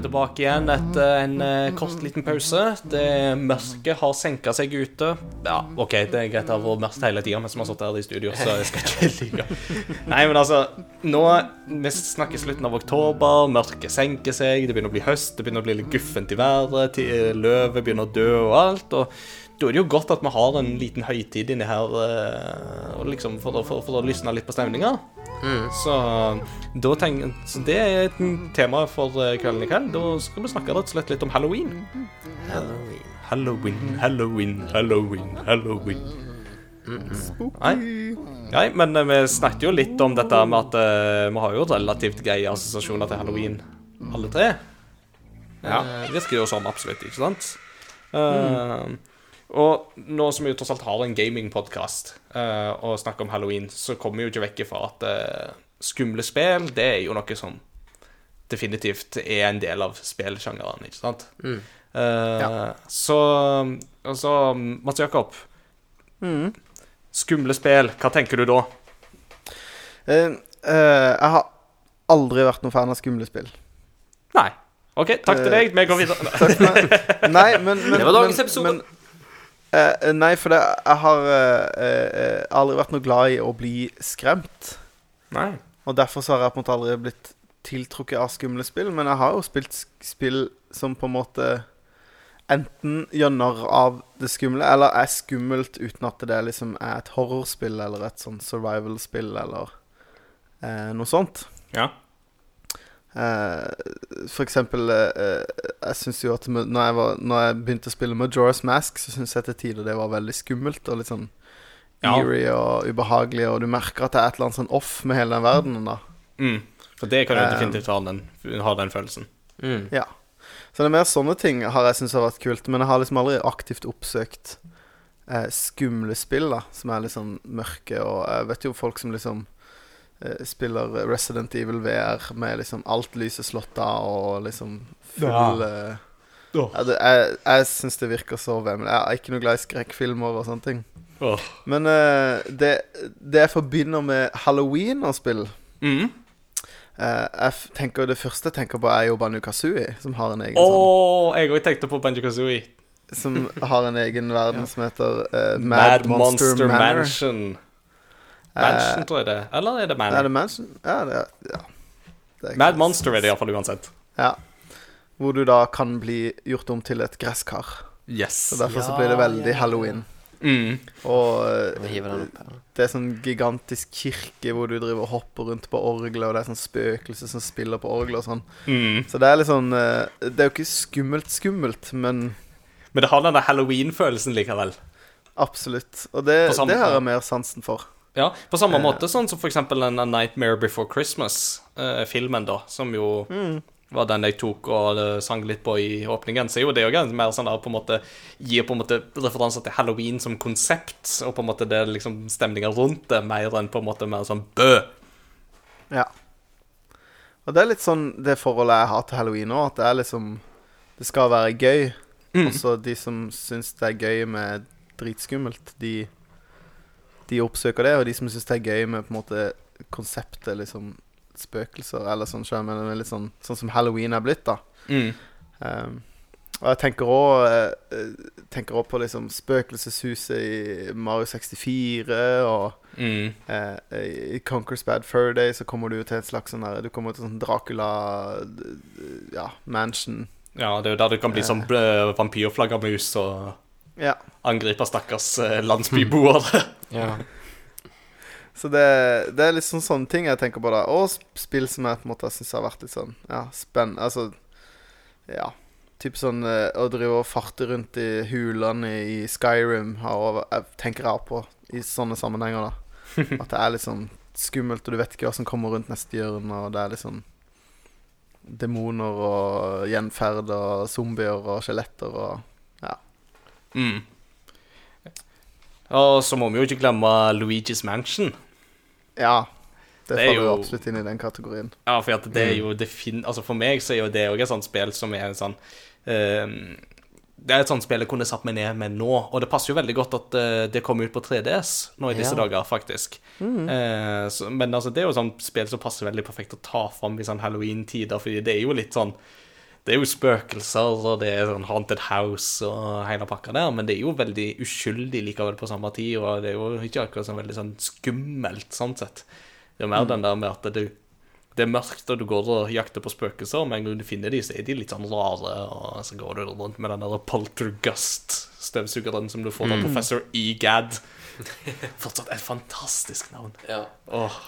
tilbake igjen etter en eh, kort liten pause. Det Mørket har senka seg ute. Ja, OK, det er greit å ha vært mørkt hele tida mens vi har sittet her i studio, så jeg skal ikke lyve. Nei, men altså Nå Vi snakker slutten av oktober, mørket senker seg, det begynner å bli høst, det begynner å bli litt guffent i været, løvet begynner å dø og alt. Og da er det jo godt at vi har en liten høytid inni her uh, liksom for, for, for å lysne litt på stemninga. Så, da tenk, så det er et tema for eh, kvelden i kveld. Da skal vi snakke rett og slett litt om halloween. Halloween. Halloween, halloween, halloween, halloween. Nei. Nei, men eh, vi snakket jo litt om dette med at uh, vi har jo relativt greie assosiasjoner til halloween, alle tre. Ja. Det virker jo som absolutt, ikke sant? Eh, og nå som vi tross alt har en gamingpodkast uh, og snakker om halloween, så kommer vi jo ikke vekk ifra at uh, skumle spill, det er jo noe som definitivt er en del av spillsjangeren, ikke sant? Mm. Eh, Så Altså, Mats Jakob. Mm. Skumle spill, hva tenker du da? Uh, eh, jeg har aldri vært noen fan av skumle spill. Nei. OK, takk til Eh, deg. Vi går videre. Nei, men, men Det var dagens men, episode. Men, eh, nei, for det, jeg har eh, eh, aldri vært noe glad i å bli skremt. Nei. Og derfor så har jeg på en måte aldri blitt tiltrukket av skumle spill. Men jeg har jo spilt spill som på en måte enten gjør narr av det skumle, eller er skummelt uten at det liksom er et horrorspill eller et sånn survival-spill eller eh, noe sånt. Ja. Eh, for eksempel eh, eh, Jeg syns jo at når, jeg var, når jeg begynte å spille Majora's Mask, så syns jeg til tider det var veldig skummelt og litt sånn Ja. eerie og ubehagelig, og du merker at det er et eller annet sånn off med hele den verdenen, da. Mm. For det kan du Eh, definitivt ha den, ha den følelsen. Mm. Ja. Så det er mer sånne ting har jeg syntes har vært kult, men jeg har liksom aldri aktivt oppsøkt eh, skumle spill, da, som er litt sånn mørke, og jeg vet jo folk som liksom spiller Resident Evil VR med liksom alt lyset slått av og liksom full ja. Oh. ja, det, Jeg, jeg syns det virker så vemmelig. Jeg er ikke noe glad i skrekkfilmer og sånne ting. Oh. Men uh, det, det jeg forbinder med halloween og spill Mm. uh, jeg tenker Det første jeg tenker på, er jo Banjo Kazooie, som har en egen oh, sånn jeg òg tenkte på Banjo Kazooie. Som har en egen verden som heter uh, Mad, Monster, Manor. Mansion. Eh, Mansion, tror jeg det er. Eller er det er det Mansion? Ja, det er, ja. Det er Mad ikke- Monster er det iallfall uansett. Ja. Hvor du da kan bli gjort om til et gresskar. Yes. Så derfor så blir det veldig ja, ja. halloween. Mm. Og eh, det er sånn gigantisk kirke hvor du driver og hopper rundt på orgelet, og det er sånn spøkelse som spiller på orgelet og sånn. Mm. Så det er litt sånn eh, Det er jo ikke skummelt skummelt, men Men det har den der halloween-følelsen likevel. absolutt. Og det, det har jeg mer sansen for. Ja, På samme Eh. måte sånn som for eksempel den A Nightmare Before Christmas-filmen, da, som jo var den jeg tok og eh, sang litt på i åpningen. Så er jo det jo mer sånn der på en måte gir på en måte referanser til halloween som konsept, og på en måte det er liksom stemninga rundt det, mer enn på en måte mer sånn bø. Ja. Og det er litt sånn det forholdet jeg har til halloween òg, at det er liksom Det skal være gøy. Mm. Og så de som syns det er gøy med dritskummelt, de De oppsøker det, og de som syns det er gøy med på en måte konseptet liksom spøkelser, eller sånn, men litt sånn, sånn som halloween er blitt, da. Mm. Um, og jeg tenker òg også på liksom spøkelseshuset i Mario 64 og Mm. eh, I Conquer's Bad Fur Day så kommer du jo til et slags sånn der Du kommer til sånn Dracula Ja, mansion. Ja, det er jo der du kan bli sånn eh, vampyrflaggermus og Ja. angripe stakkars eh, landsbyboere. Ja. Så det, det er litt sånn sånne ting jeg tenker på da. Og sp- spill som jeg på en måte syns har vært litt sånn Ja, spennende. Altså Ja. Typ sånn eh, å drive og farte rundt i hulene i, i Skyrim har jeg tenker jeg på i sånne sammenhenger, da. At det er litt sånn skummelt, og du vet ikke hva som kommer rundt neste hjørne, og det er litt sånn Demoner og gjenferd og zombier og skjeletter og Mm. Og så må vi jo ikke glemme Luigi's Mansion. Ja. Det, Det er faller jo absolutt inn i den kategorien. Ja, for at det er jo defin... Altså For meg så er jo det òg et sånt spill som er en sånn ehm, Det er et sånt spill jeg kunne satt meg ned med nå, og det passer jo veldig godt at uh, det kommer ut på 3DS nå i disse Ja. dager, faktisk. Eh, så, men altså, det er jo sånn spill som passer veldig perfekt å ta fram i sånn halloween-tider, fordi det er jo litt sånn det er jo spøkelser, og det er sånn haunted house og hele pakka der, men det er jo veldig uskyldig likevel på samme tid, og det er jo ikke akkurat sånn veldig sånn skummelt sånn sett. Det er mer mer den der med at det, det er mørkt, og du går og jakter på spøkelser, men en gang du finner de, så er de litt sånn rare, og så går du rundt med den der poltergust-støvsugeren som du får av Professor Egad. Fortsatt et fantastisk navn. ja. Åh.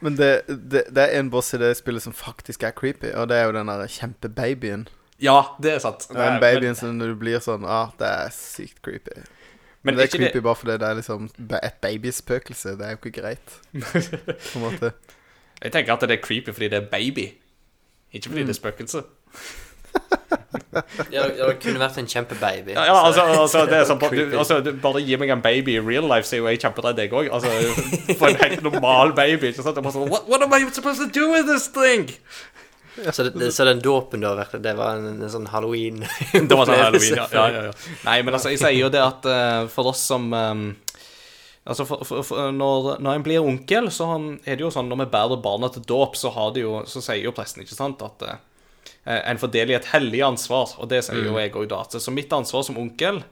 Men det, det, det er en boss i det spillet som faktisk er creepy, og det er jo den der kjempebabyen. Ja, det er sant. Den Nei, babyen som når du blir sånn Ah, det er sykt creepy. men, Men det er creepy det, bare fordi det er liksom et babyspøkelse. Det er jo ikke greit. På en måte. jeg tenker at det er creepy fordi det er baby, ikke fordi Mm. det er spøkelse. Ja, det kunne vært en kjempebaby. Ja, ja altså, altså, det er sånn, du, altså, du, Bare gi meg en baby i real life, så er jo jeg kjemperedd, jeg òg. Altså, for en helt normal baby. Ikke sant? Bare sånn, what, what am I supposed to do with this thing? Så, det, så den dåpen du har vært det var en, en sånn halloween Det var sånn halloween, ja. ja, ja. Nei, men altså, jeg sier jo det at uh, for oss som um, Altså, for, for, for, når, når en blir onkel, så han- er det jo sånn når vi bærer barna til dåp, så, jo, så sier jo presten, ikke sant, at eh, en fordeler et hellig ansvar, og det sier jo jeg òg da. Så, mitt ansvar som onkel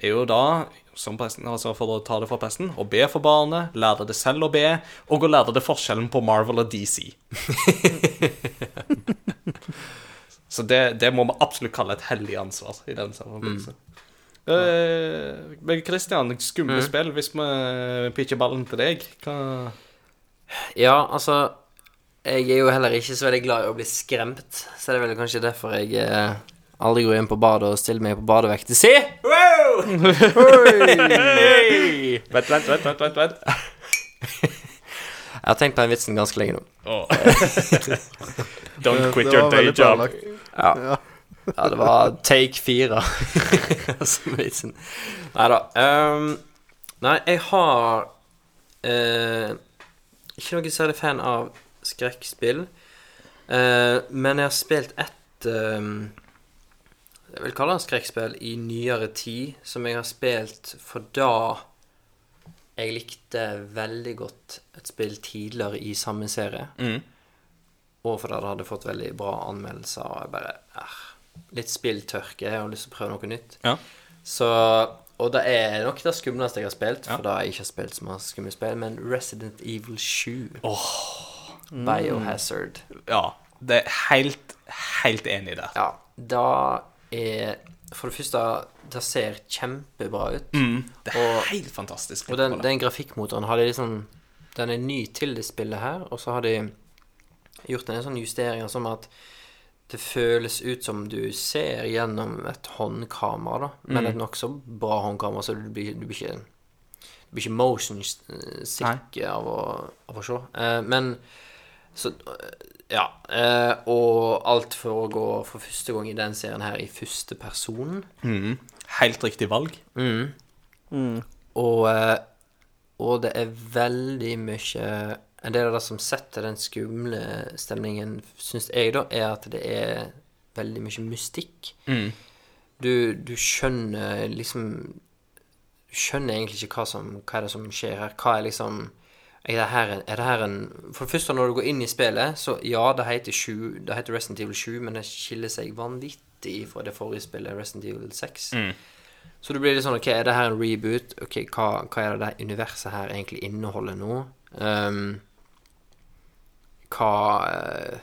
er jo da, som presten, altså for å ta det fra presten, å be for barnet, lære det selv å be, og å lære det forskjellen på Marvel og DC. Så det, det må vi absolutt kalle et hellig ansvar i den sammenhengen. Eh, men Christian, skumle spill hvis vi pitcher ballen til deg. Hva Ja, altså Jeg er jo heller ikke så veldig glad i å bli skremt, så det er vel kanskje derfor jeg eh, aldri går inn på badet og stiller meg på badevekt. Se! Wow! Hey! Vent, vent, vent, vent, vent, vent. Jeg har tenkt på den vitsen ganske lenge nå. Oh. Don't quit Det your day job. Ja. Ja. Ja, det var take fire. Som vitsen. Nei da. Um, nei, jeg har uh, ikke noe særlig fan av skrekkspill. Uh, men jeg har spilt ett ehm, Jeg vil kalle det skrekkspill i nyere tid, som jeg har spilt for da jeg likte veldig godt et spill tidligere i samme serie. Mm. og fordi det hadde fått veldig bra anmeldelser. Og jeg bare er, Litt spilltørke. Jeg har lyst til å prøve noe nytt. Ja. Så Og det er nok det skumleste jeg har spilt, Ja. for da har jeg ikke spilt så mye skumle spill, men Resident Evil 7. Mm. Biohazard. ja. Det er helt, helt enig der. Ja, da er For det første, det ser kjempebra ut. Det er Og- helt fantastisk. Og den, den grafikkmotoren har de liksom Den er ny til det spillet her, og så har de gjort en sånn justering som at det føles ut som du ser gjennom et håndkamera, da. Men et nokså bra håndkamera, så du blir, du blir ikke Du blir ikke motion sick av å, av å se. Eh, men så eh, Ja. Eh, og alt for å gå for første gang i den serien her i første person. Helt riktig valg. Og, eh, og det er veldig mye En del av det som setter den skumle stemningen, syns jeg, da, er at det er veldig mye mystikk. Du, du skjønner liksom Du skjønner egentlig ikke hva, som, hva er det som skjer her. Hva er liksom er det, her en, er det her en For det første, når du går inn i spillet, så ja, det heter, 7, det heter Resident Evil 7, men det skiller seg vanvittig fra det forrige spillet, Resident Evil 6. Så det blir litt sånn Ok, er det her en reboot? Ok, hva, hva er det det universet her egentlig inneholder nå? Um, hva uh,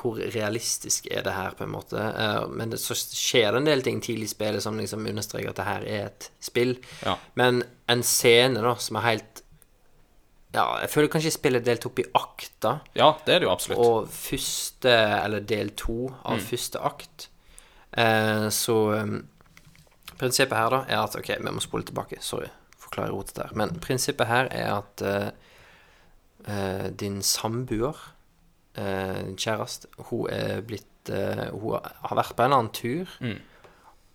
Hvor realistisk er det her, på en måte? Eh, men det, så skjer det en del ting tidlig i spillet som liksom understreker at det her er et spill. Ja. Men en scene da som er helt Ja, jeg føler kanskje spillet er delt opp i akter. Ja, det er det jo absolutt. Og første, eller del to av første akt eh, Så um, prinsippet her da er at Ok, vi må spole tilbake. Sorry, forklare rotet der. Men prinsippet her er at eh, eh, din samboer, eh, din kjæreste, hun er blitt eh, Hun har vært på en annen tur,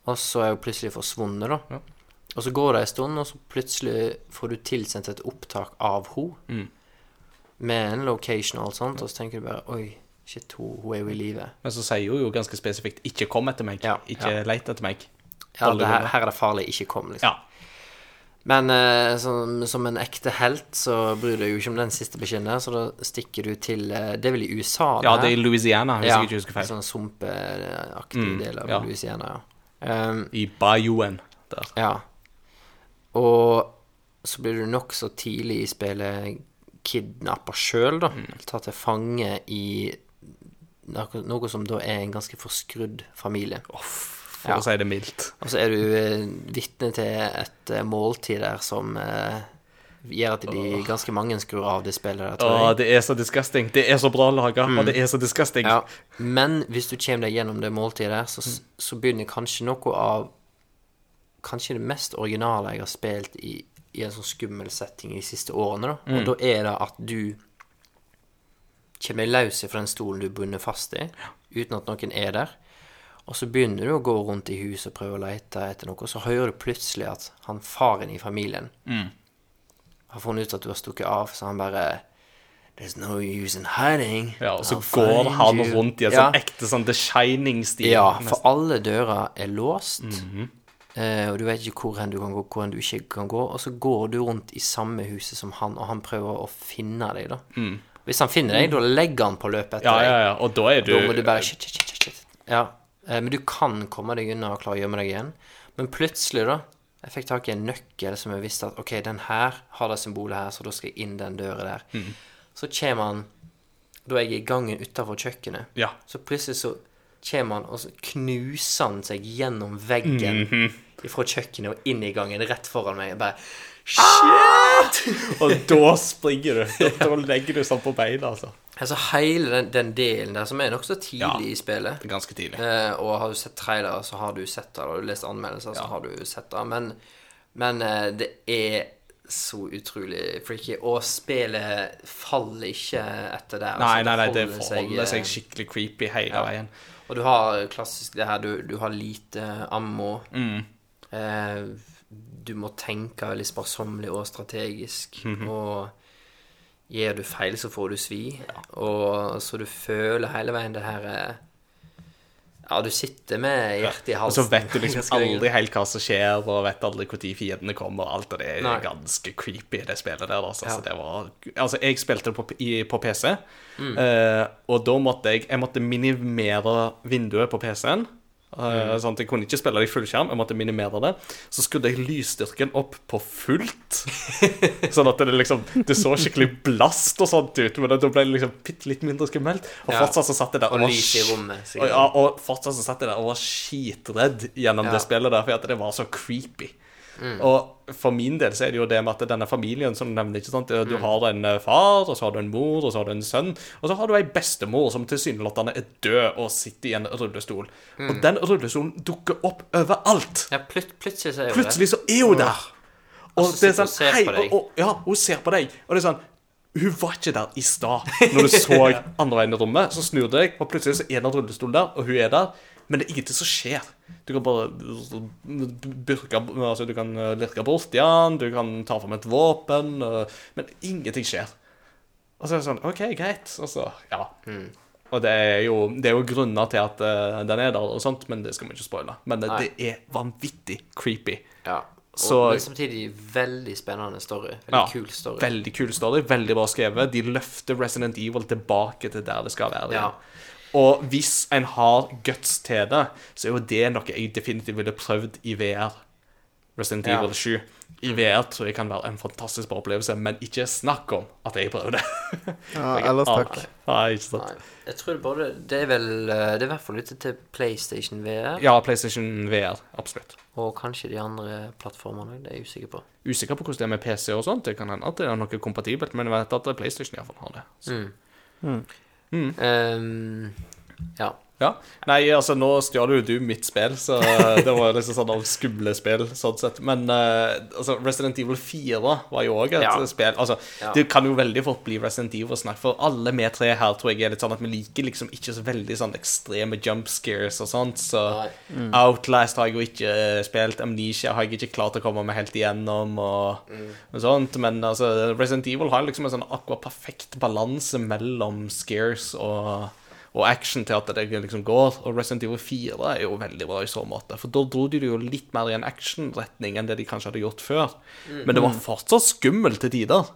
og så er hun plutselig forsvunnet, da. Ja. Og så går det en stund, og så plutselig får du tilsendt et opptak av henne med en location og alt sånt, og så tenker du bare Oi, shit, hun, hun er jo i live. Men så sier hun jo ganske spesifikt 'ikke kom etter meg', Ja, ikke ja. leit etter meg. Ja, det her, her er det farlig, ikke kom, liksom. Ja. Men eh, som, som en ekte helt så bryr du deg jo ikke om den siste beskjeden der, så da stikker du til eh, Det er vel i USA? Ja, det er i Louisiana, hvis ja, jeg ikke husker feil. Sånn sumpeaktig Mm, del av ja. Louisiana, ja. Um, I Bayouen der. ja. Og så blir du nokså tidlig i spillet kidnappa sjøl, da. Mm. Tatt til fange i noe, som da er en ganske forskrudd familie. For Ja. å si det mildt. Og så er du eh, vitne til et eh, måltid der som eh, gjør at de ganske mange skrur av det spillet der, tror jeg. det er så disgusting. Det er så bra laga, og det er så disgusting. Ja. Men hvis du kommer deg gjennom det måltidet så, så begynner kanskje noe av Kanskje det mest originale jeg har spilt i, i en sånn skummel setting i de siste årene. Da. Og da er det at du kommer løs fra den stolen du er bundet fast i, uten at noen er der. Og så begynner du å gå rundt i huset og prøve å lete etter noe, og så hører du plutselig at han faren i familien har funnet ut at du har stukket av, så han bare There's no use in hiding. Ja, og så går han rundt i en Ja. sånn ekte sånn The Shining-stil. Ja, for alle dører er låst. Mhm. eh, og du vet ikke hvor hen du kan gå, hvor hen du ikke kan gå. Og så går du rundt i samme huset som han, og han prøver å finne deg, da. Hvis han finner deg, da legger han på løpet etter Mm. ja, deg. ja, ja. Og da er du Da må du bare shit, shit, shit, shit. Ja. Eh, men du kan komme deg unna og klare å gjemme deg igjen. Men plutselig, da Jeg fikk tak i en nøkkel som jeg visste at OK, den her har det symbolet her, så da skal jeg inn den døra der. Mm. Så kommer han Da er jeg i gangen utafor kjøkkenet. Ja. Så plutselig så kommer han, og så knuser han seg gjennom veggen Mhm. Fra kjøkkenet og inn i gangen rett foran meg. Bare Shit! Ah! Og da springer du. Da, da legger du sånn på beina, altså. Altså hele den, den delen der, som er nokså tidlig Ja. i spillet Ganske tidlig. eh, Og har du sett trailere, så har du sett det. Har du lest anmeldelser, så har du sett det. Men, men eh, det er så utrolig freaky. Og spillet faller ikke etter der. Nei, altså, nei, nei, det holder forholder seg, seg skikkelig creepy hele ja. veien. Og du har klassisk det her, du, du har lite ammo. Mm. Eh, du må tenke veldig sparsommelig og strategisk. Mhm. Og gjør du feil, så får du svi. Og så du føler hele veien det her eh, Ja, du sitter med hjertet i halsen. Og så vet du liksom aldri helt hva som skjer, og vet aldri når fiendene kommer. og Alt og det er Nei. ganske creepy, det spillet der. Altså. Ja. Så det var, altså jeg spilte det på, i, på PC, Mm. eh, og da måtte jeg Jeg måtte minimere vinduet på PC-en. Eh, Mm. Jeg kunne ikke spille det i fullskjerm, jeg måtte minimere det. Så skrudde jeg lysstyrken opp på fullt. sånn at det liksom Det så skikkelig blast og sånt ut, men da ble det liksom bitte litt mindre skummelt. Og Ja. fortsatt så satt jeg der Og var lys i rommet, Og, ja, og fortsatt så satt jeg der og var skitredd gjennom Ja. det spillet der, for det var så creepy. Mm. Og for min del så er det jo det med at denne familien som du nevner, ikke sant? Mm. Du har en eh, far, og så har du en mor, og så har du en sønn, og så har du ei bestemor som tilsynelatende er død og sitter i en rullestol. Mm. Og den rullestolen dukker opp overalt. Ja, plut plutselig så er jo Plutselig så er hun der. Og så det er hun og sånn ser Hei, på deg. og, og, ja, hun ser på deg. Og det er sånn Hun var ikke der i stad. Når du så andre veien i rommet, så snur du deg, og plutselig så er det en rullestol der, og hun er der. Men det er ingenting som skjer. Du kan bare burke, altså du kan eh, lirke borti igjen, du kan ta fram et våpen, eh, men ingenting skjer. Og så er det sånn OK, greit. Og så Ja. Mm. Og det er, jo, det er jo grunner til at eh, den er der, og sånt, men det skal vi ikke spoile. Men det, det er vanvittig creepy. Ja. Og, Så- men samtidig veldig spennende story. Veldig Ja, kul story. Veldig kul story, veldig bra skrevet. De løfter Resident Evil tilbake til der det skal være. Ja. Og hvis en har guts til det, så er jo det noe jeg definitivt ville prøvd i VR. Resident Ja. Evil 7. I VR tror jeg kan være en fantastisk bra opplevelse, men ikke snakk om at jeg prøvde. det. Ja, ellers takk. Nei, ikke sant. Nei, jeg tror det bare Det er vel eh, Det er i hvert fall ute til PlayStation VR, Ja, PlayStation VR. Absolutt. og kanskje de andre plattformene. Det er jeg usikker på. Usikker på hvordan det er med PC og sånt. Det kan hende at det er noe kompatibelt, men jeg vet at PlayStation iallfall har det. Så. Mm. Mm. Um, ja. Ja. Nei, altså, nå stjal jo du mitt spill, så det var liksom sånn av skumle spill, sånn sett. Men uh, altså, Resident Evil 4 var jo òg et Ja. spill. Altså, Ja. det kan jo veldig fort bli Resident Evil-snakk, for alle vi tre her tror jeg er litt sånn at vi liker liksom ikke så veldig sånn ekstreme jump scares og sånt, så mm. Outlast har jeg jo ikke spilt, Amnesia har jeg ikke klart å komme meg helt igjennom, og, og sånt, men altså, Resident Evil har liksom en sånn akkurat perfekt balanse mellom scares og og action til at det liksom går. Og Resident Evil 4 er jo veldig bra i så måte. For da dro de det jo litt mer i en actionretning enn det de kanskje hadde gjort før. Men det var fortsatt skummelt til tider.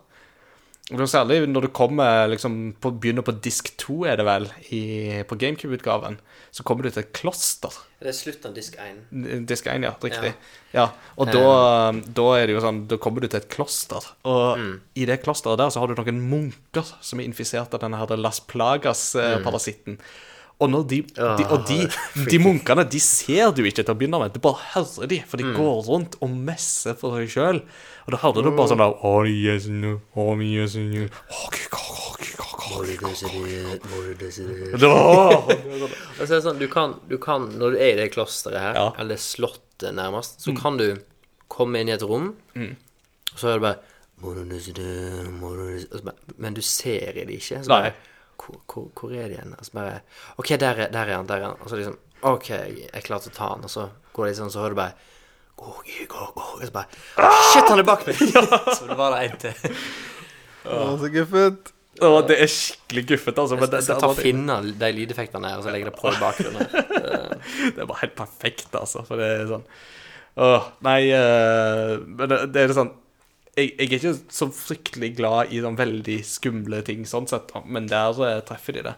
Særlig når du kommer liksom på, begynner på disk 2, er det vel, i, på GameCube-utgaven, så kommer du til et kloster. Det er slutten av disk 1. Disk 1, ja. Riktig. Ja. Og da, da er det jo sånn Da kommer du til et kloster. Og i det klosteret der så har du noen munker som er infisert av denne her Las Plagas-parasitten. Og, de, de, og de, de munkene de ser du ikke til å begynne med, du bare hører de, for de går rundt og messer for seg sjøl. Og da hører du bare sånn der «Oh, yes, no. Oh, yes, no. Oh, k- k- k- k- k- k- Da- Og så er det sånn, du kan, du kan Når du er i det klosteret her, Ja. eller slottet nærmest, så kan du komme inn i et rom, og så er det bare Men du ser det ikke. Så bare, Nei. Hvor, hvor, hvor er de igjen? Og så bare OK, der er, der er han. Der er han. Og så liksom OK, jeg klar til å ta han. Og så går det litt sånn, så hører du bare gå, gå, gå. Og så bare Shit, han er bak meg! så det var det en til. Å, så guffet. Å, det er skikkelig guffete, altså. jeg, Jeg skal ta og finne de lydeffektene her, og så legge det på i bakgrunnen. Det er bare helt perfekt, altså. For det er sånn Åh, nei uh, Men det, det er sånn jeg, jeg er ikke så fryktelig glad i sånn veldig skumle ting, sånn sett, men der uh, treffer de det.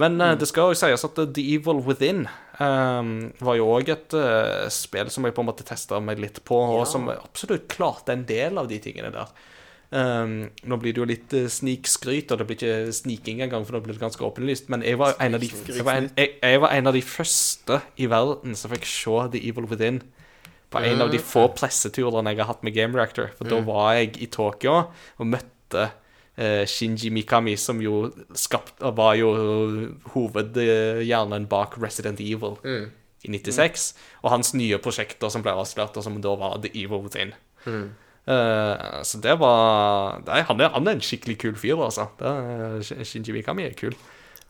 Men eh, det skal jo sies at The Evil Within eh, var jo òg et eh, spill som jeg på en måte testa meg litt på, og Ja. som absolutt klarte en del av de tingene der. Um, nå blir det jo litt uh, snikskryt, og det blir ikke sniking engang, for nå blir det ganske åpenlyst, men jeg var, en av de, jeg, var en, jeg, jeg var en av de første i verden som fikk se The Evil Within på en av de få presseturene jeg har hatt med Game Reactor. For da var jeg i Tokyo og møtte eh, Shinji Mikami, som jo skapt, var jo hovedhjernen bak Resident Evil i 96. Og hans nye prosjekter som ble avslørt, og som da var The Evil Within. Eh, så det var nei, han, er, han er en skikkelig kul fyr, altså. Det Shinji Mikami er kul.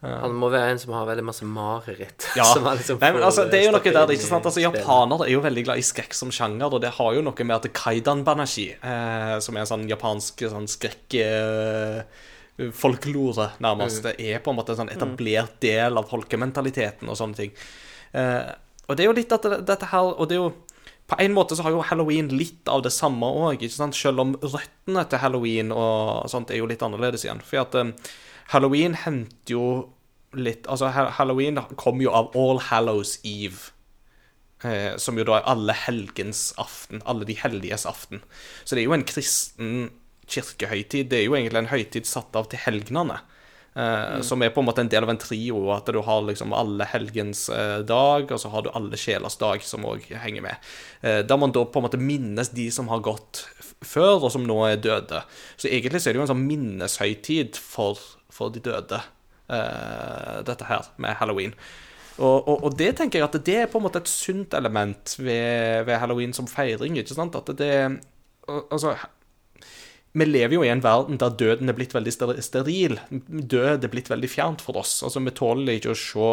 Han må være en som har veldig masse mareritt. Ja. liksom Nei, men altså, det er jo noe der, ikke sant? Altså. Japanere er jo veldig glad i skrekk som sjanger, og det har jo noe med at Kaidan Banashi, eh, som er en sånn japansk sånn skrekk... Eh, folklore, nærmest. Det er på en måte en sånn etablert del av folkementaliteten og sånne ting. Eh, og det er jo litt at dette her Og det er jo På en måte så har jo halloween litt av det samme òg, selv om røttene til halloween og sånt er jo litt annerledes igjen. For at eh, halloween henter jo litt Altså, halloween kommer jo av All Hallows Eve. Eh, som jo da er alle helgens aften. Alle de helliges aften. Så det er jo en kristen kirkehøytid. Det er jo egentlig en høytid satt av til helgenene. Eh, Som er på en måte en del av en trio. At du har liksom alle helgens eh, dag, og så har du alle sjelers dag, som òg henger med. Eh, der man da på en måte minnes de som har gått før, og som nå er døde. Så egentlig så er det jo en sånn minneshøytid for, for de døde, uh, dette her, med halloween. Og, og, og det tenker jeg at det er på en måte et sunt element ved, ved halloween som feiring. ikke sant? At det al- Altså Vi lever jo i en verden der døden er blitt veldig steril. Død er blitt veldig fjernt for oss. Altså Vi tåler ikke å se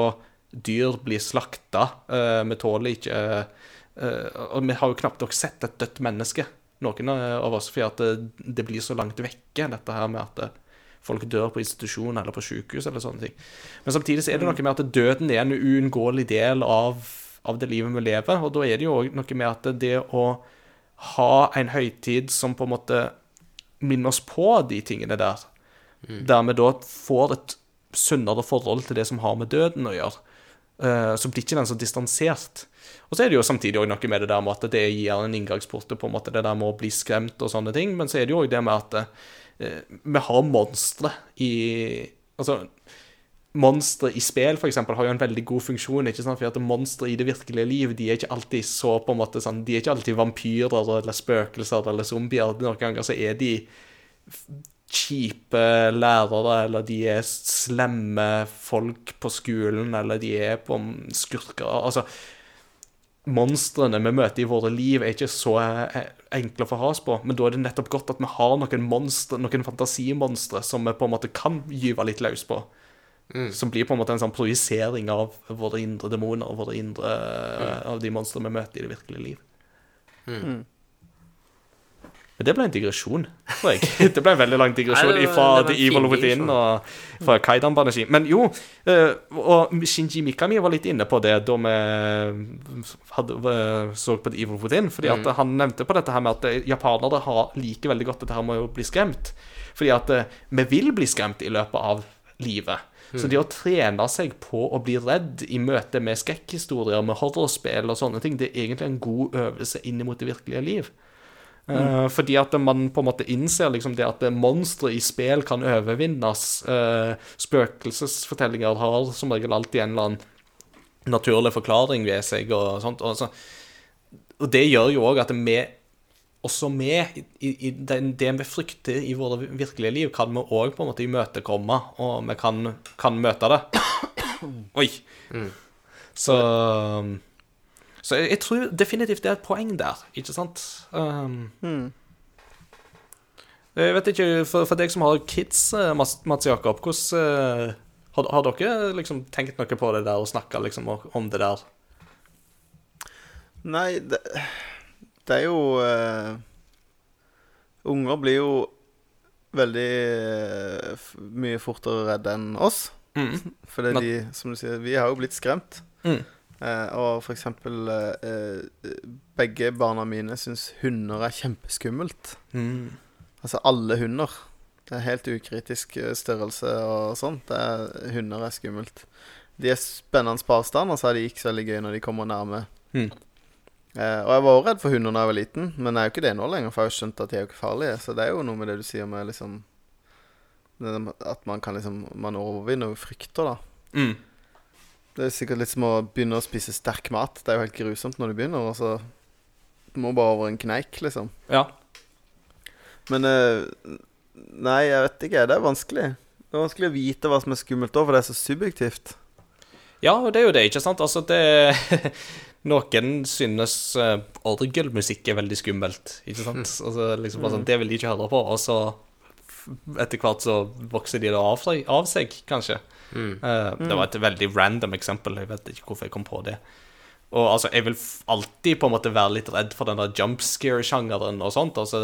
dyr bli slakta. Uh, vi tåler ikke uh, Og vi har jo knapt nok sett et dødt menneske, noen av oss, fordi at det, det blir så langt vekke, dette her med at eh, folk dør på institusjon eller på sykehus eller sånne ting. Men samtidig så er det noe med at døden er en uunngåelig del av, av det livet vi lever, og da er det jo òg noe med at det å ha en høytid som på en måte minner oss på de tingene der, der vi da får et sunnere forhold til det som har med døden å gjøre, eh, så blir ikke den så distansert. Og så er det jo samtidig også noe med det der med at det gir en inngangsport til på en måte det der med å bli skremt og sånne ting, men så er det jo òg det med at eh, vi har monstre i Altså, monstre i spill, for eksempel, har jo en veldig god funksjon. ikke sant? For at monstre i det virkelige liv de er ikke alltid så på en måte sånn, De er ikke alltid vampyrer eller spøkelser eller zombier. Noen ganger så er de kjipe lærere, eller de er slemme folk på skolen, eller de er på skurker Altså monstrene vi møter i våre liv, er ikke så eh, enkle å få has på. Men da er det nettopp godt at vi har noen monstre, noen fantasimonstre som vi på en måte kan gyve litt løs på. Som blir på en måte en sånn projisering av våre indre demoner, våre indre, av de monstre vi møter i det virkelige liv. Men det ble en digresjon, tror jeg. Det ble en veldig lang digresjon Nei, det var- fra det var The Evil Within og fra Kaidan Baneshi. Men jo, eh, og Shinji Mikami var litt inne på det da vi hadde, eh, så på The Evil Within. Fordi Mm. han nevnte på dette her med at eh, japanere har liker veldig godt dette her med å bli skremt. Fordi at vi vil bli skremt i løpet av livet. Så Mm. det å trene seg på å bli redd i møte med skrekkhistorier, med horrorspill og sånne ting, det er egentlig en god øvelse inn mot det virkelige liv. Eh, fordi at man på en måte innser liksom det at monstre i spill kan overvinnes. Uh, spøkelsesfortellinger har som regel alltid en eller annen naturlig forklaring ved seg og sånt. Og, så, og det gjør jo òg at vi, også vi, i, i den, det vi frykter i våre virkelige liv, kan vi òg på en måte imøtekomme, og vi kan, kan møte det. Oi. Så så jeg, jeg tror definitivt det er et poeng der, ikke sant? Um, Jeg vet ikke, for, for deg som har kids, eh, Mats, Jakob, hvordan eh, har, har dere liksom tenkt noe på det der og snakka liksom om- det der? Nei, det, det er jo uh, Unger blir jo veldig uh, mye fortere redde enn oss. Mm. Fordi de, som du sier, vi har jo blitt skremt. Mm. Eh, og for eksempel eh, eh, Begge barna mine syns hunder er kjempeskummelt. Mm. Altså alle hunder. Det er helt ukritisk størrelse og sånt. Det er, hunder er skummelt. De er spennende på avstand, og så er de ikke så veldig gøy når de kommer nærme. Mm. Eh, og jeg var også redd for hunder da jeg var liten, men jeg er jo ikke det nå lenger, for jeg har jo skjønt at de er jo ikke farlige. Så det er jo noe med det du sier med liksom At man kan liksom Man overvinner frykter, da. Mm. Det er sikkert litt som å begynne å spise sterk mat. Det er jo helt grusomt når du begynner, og så Du må bare over en kneik, liksom. Ja. Men eh, Nei, jeg vet ikke. Det er vanskelig. Det er vanskelig å vite hva som er skummelt òg, for det er så subjektivt. ja, det er jo det, ikke sant? Altså, det Noen synes orgelmusikk er veldig skummelt, ikke sant? Altså, liksom bare sånn, Det vil de ikke høre på, og så etter hvert så vokser de det av av seg kanskje. Mm. Eh, Det var et veldig random eksempel. Jeg vet ikke hvorfor jeg kom på det. Og altså, jeg vil alltid på en måte være litt redd for den der jump scare-sjangeren og sånt. Altså,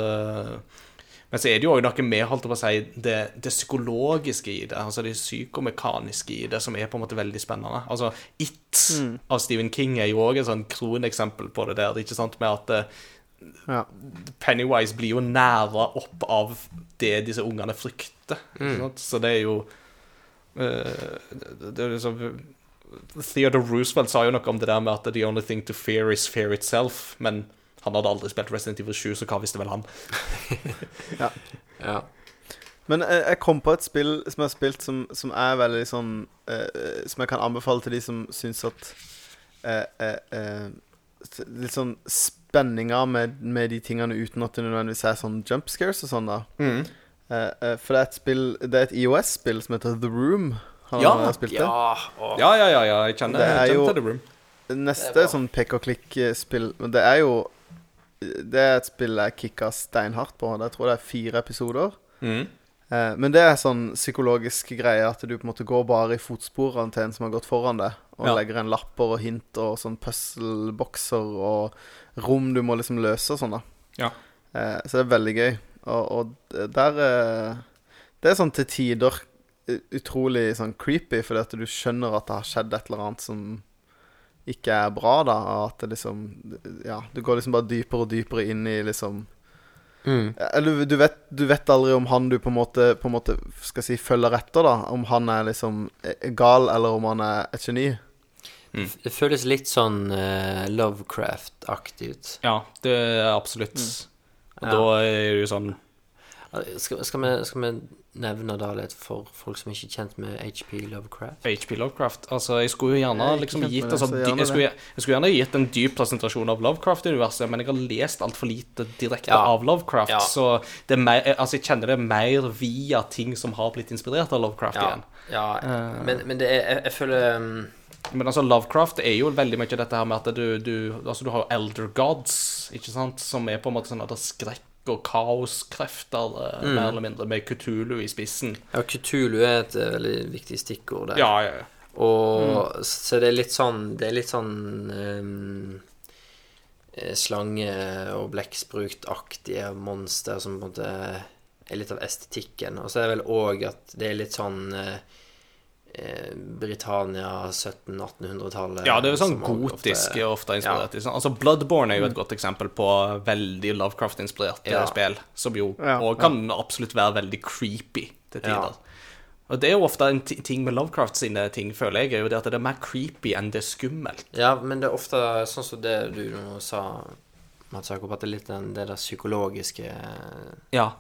Men så er det jo òg noe med holdt på å si, det, det psykologiske i det, altså det psykomekaniske i det, som er på en måte veldig spennende. Altså, It av Stephen King er jo òg et sånn kroneksempel på det der. ikke sant, med at eh, Ja. Pennywise blir jo næra opp av det disse ungene frykter. Mm. Så det er jo det, det er liksom Theodore Roosevelt sa jo noe om det der med at the only thing to fear is fear itself. Men han hadde aldri spilt Resident Evil 7, så hva visste vel han? Ja. Men eh, jeg kom på et spill som jeg har spilt som, som er veldig sånn eh, Som jeg kan anbefale til de som syns at eh, eh, eh, Litt sånn spenninger med, med de tingene uten at det nødvendigvis er sånn jump scares og sånn, da. Mm. Eh, eh, for det er et spill Det er et IOS-spill som heter The Room. Har Ja, dere spilt det? Ja. Ja, ja, ja, ja, jeg kjenner, Det er jeg kjenner til The Room. Neste sånn pek og klikk-spill. Men det er jo Det er et spill jeg kicka steinhardt på. Jeg tror det er fire episoder. Mm. Eh, men det er sånn psykologisk greie at du på en måte går bare i fotsporene til en som har gått foran deg, og Ja. legger inn lapper og hint og sånn puzzle-bokser og rom du må liksom løse og sånn, da. Ja. Eh, så det er veldig gøy. Og, og der eh, Det er sånn til tider utrolig sånn creepy, fordi at du skjønner at det har skjedd et eller annet som ikke er bra, da. Og at det liksom Ja, du går liksom bare dypere og dypere inn i liksom Mm. eller du vet, du vet aldri om han du på en måte, på en måte skal si, følger etter, da. Om han er liksom eh, gal, eller om han er et geni. Det føles litt sånn uh, Lovecraft-aktig ut. Ja, det er absolutt. Og Ja. da er det jo sånn Skal, skal, vi, skal vi nevne da litt for folk som ikke er kjent med HP Lovecraft? HP Lovecraft. Altså, jeg skulle jo gjerne er liksom gitt altså, jeg, skulle, jeg skulle gjerne gitt en dyp presentasjon av Lovecraft-universet, men jeg har lest altfor lite direkte Ja. av Lovecraft, Ja. så det er mer, altså, jeg kjenner det mer via ting som har blitt inspirert av Lovecraft Ja, igjen. ja uh, men, men det er, jeg, jeg føler um, Men altså, Lovecraft er jo veldig mye dette her med at du, du Altså, du har jo Elder Gods, ikke sant, som er på en måte sånn at det er skrekk og kaoskrefter, mm. mer eller mindre, med Kutulu i spissen. Ja, Kutulu er et eh, veldig viktig stikkord der. Ja, ja, ja. Og så det er litt sånn Det er litt sånn um, slange- og blekksprut-aktige monster som på en måte er litt av estetikken. Og så er det vel òg at det er litt sånn eh, Britannia 1700-1800-tallet. Ja, det er jo sånn gotisk ofte- ofte inspirert. Ja. Altså, Bloodborne er jo et godt eksempel på veldig Lovecraft-inspirerte Ja. spill, som jo Ja, og kan absolutt være veldig creepy til tider. Ja. Og det er jo ofte en ting med Lovecraft sine ting, føler jeg, er jo det at det er mer creepy enn det er skummelt. Ja, men det er ofte sånn som det du nå sa, Mats Jakob, at det er litt den, det der psykologiske Ja.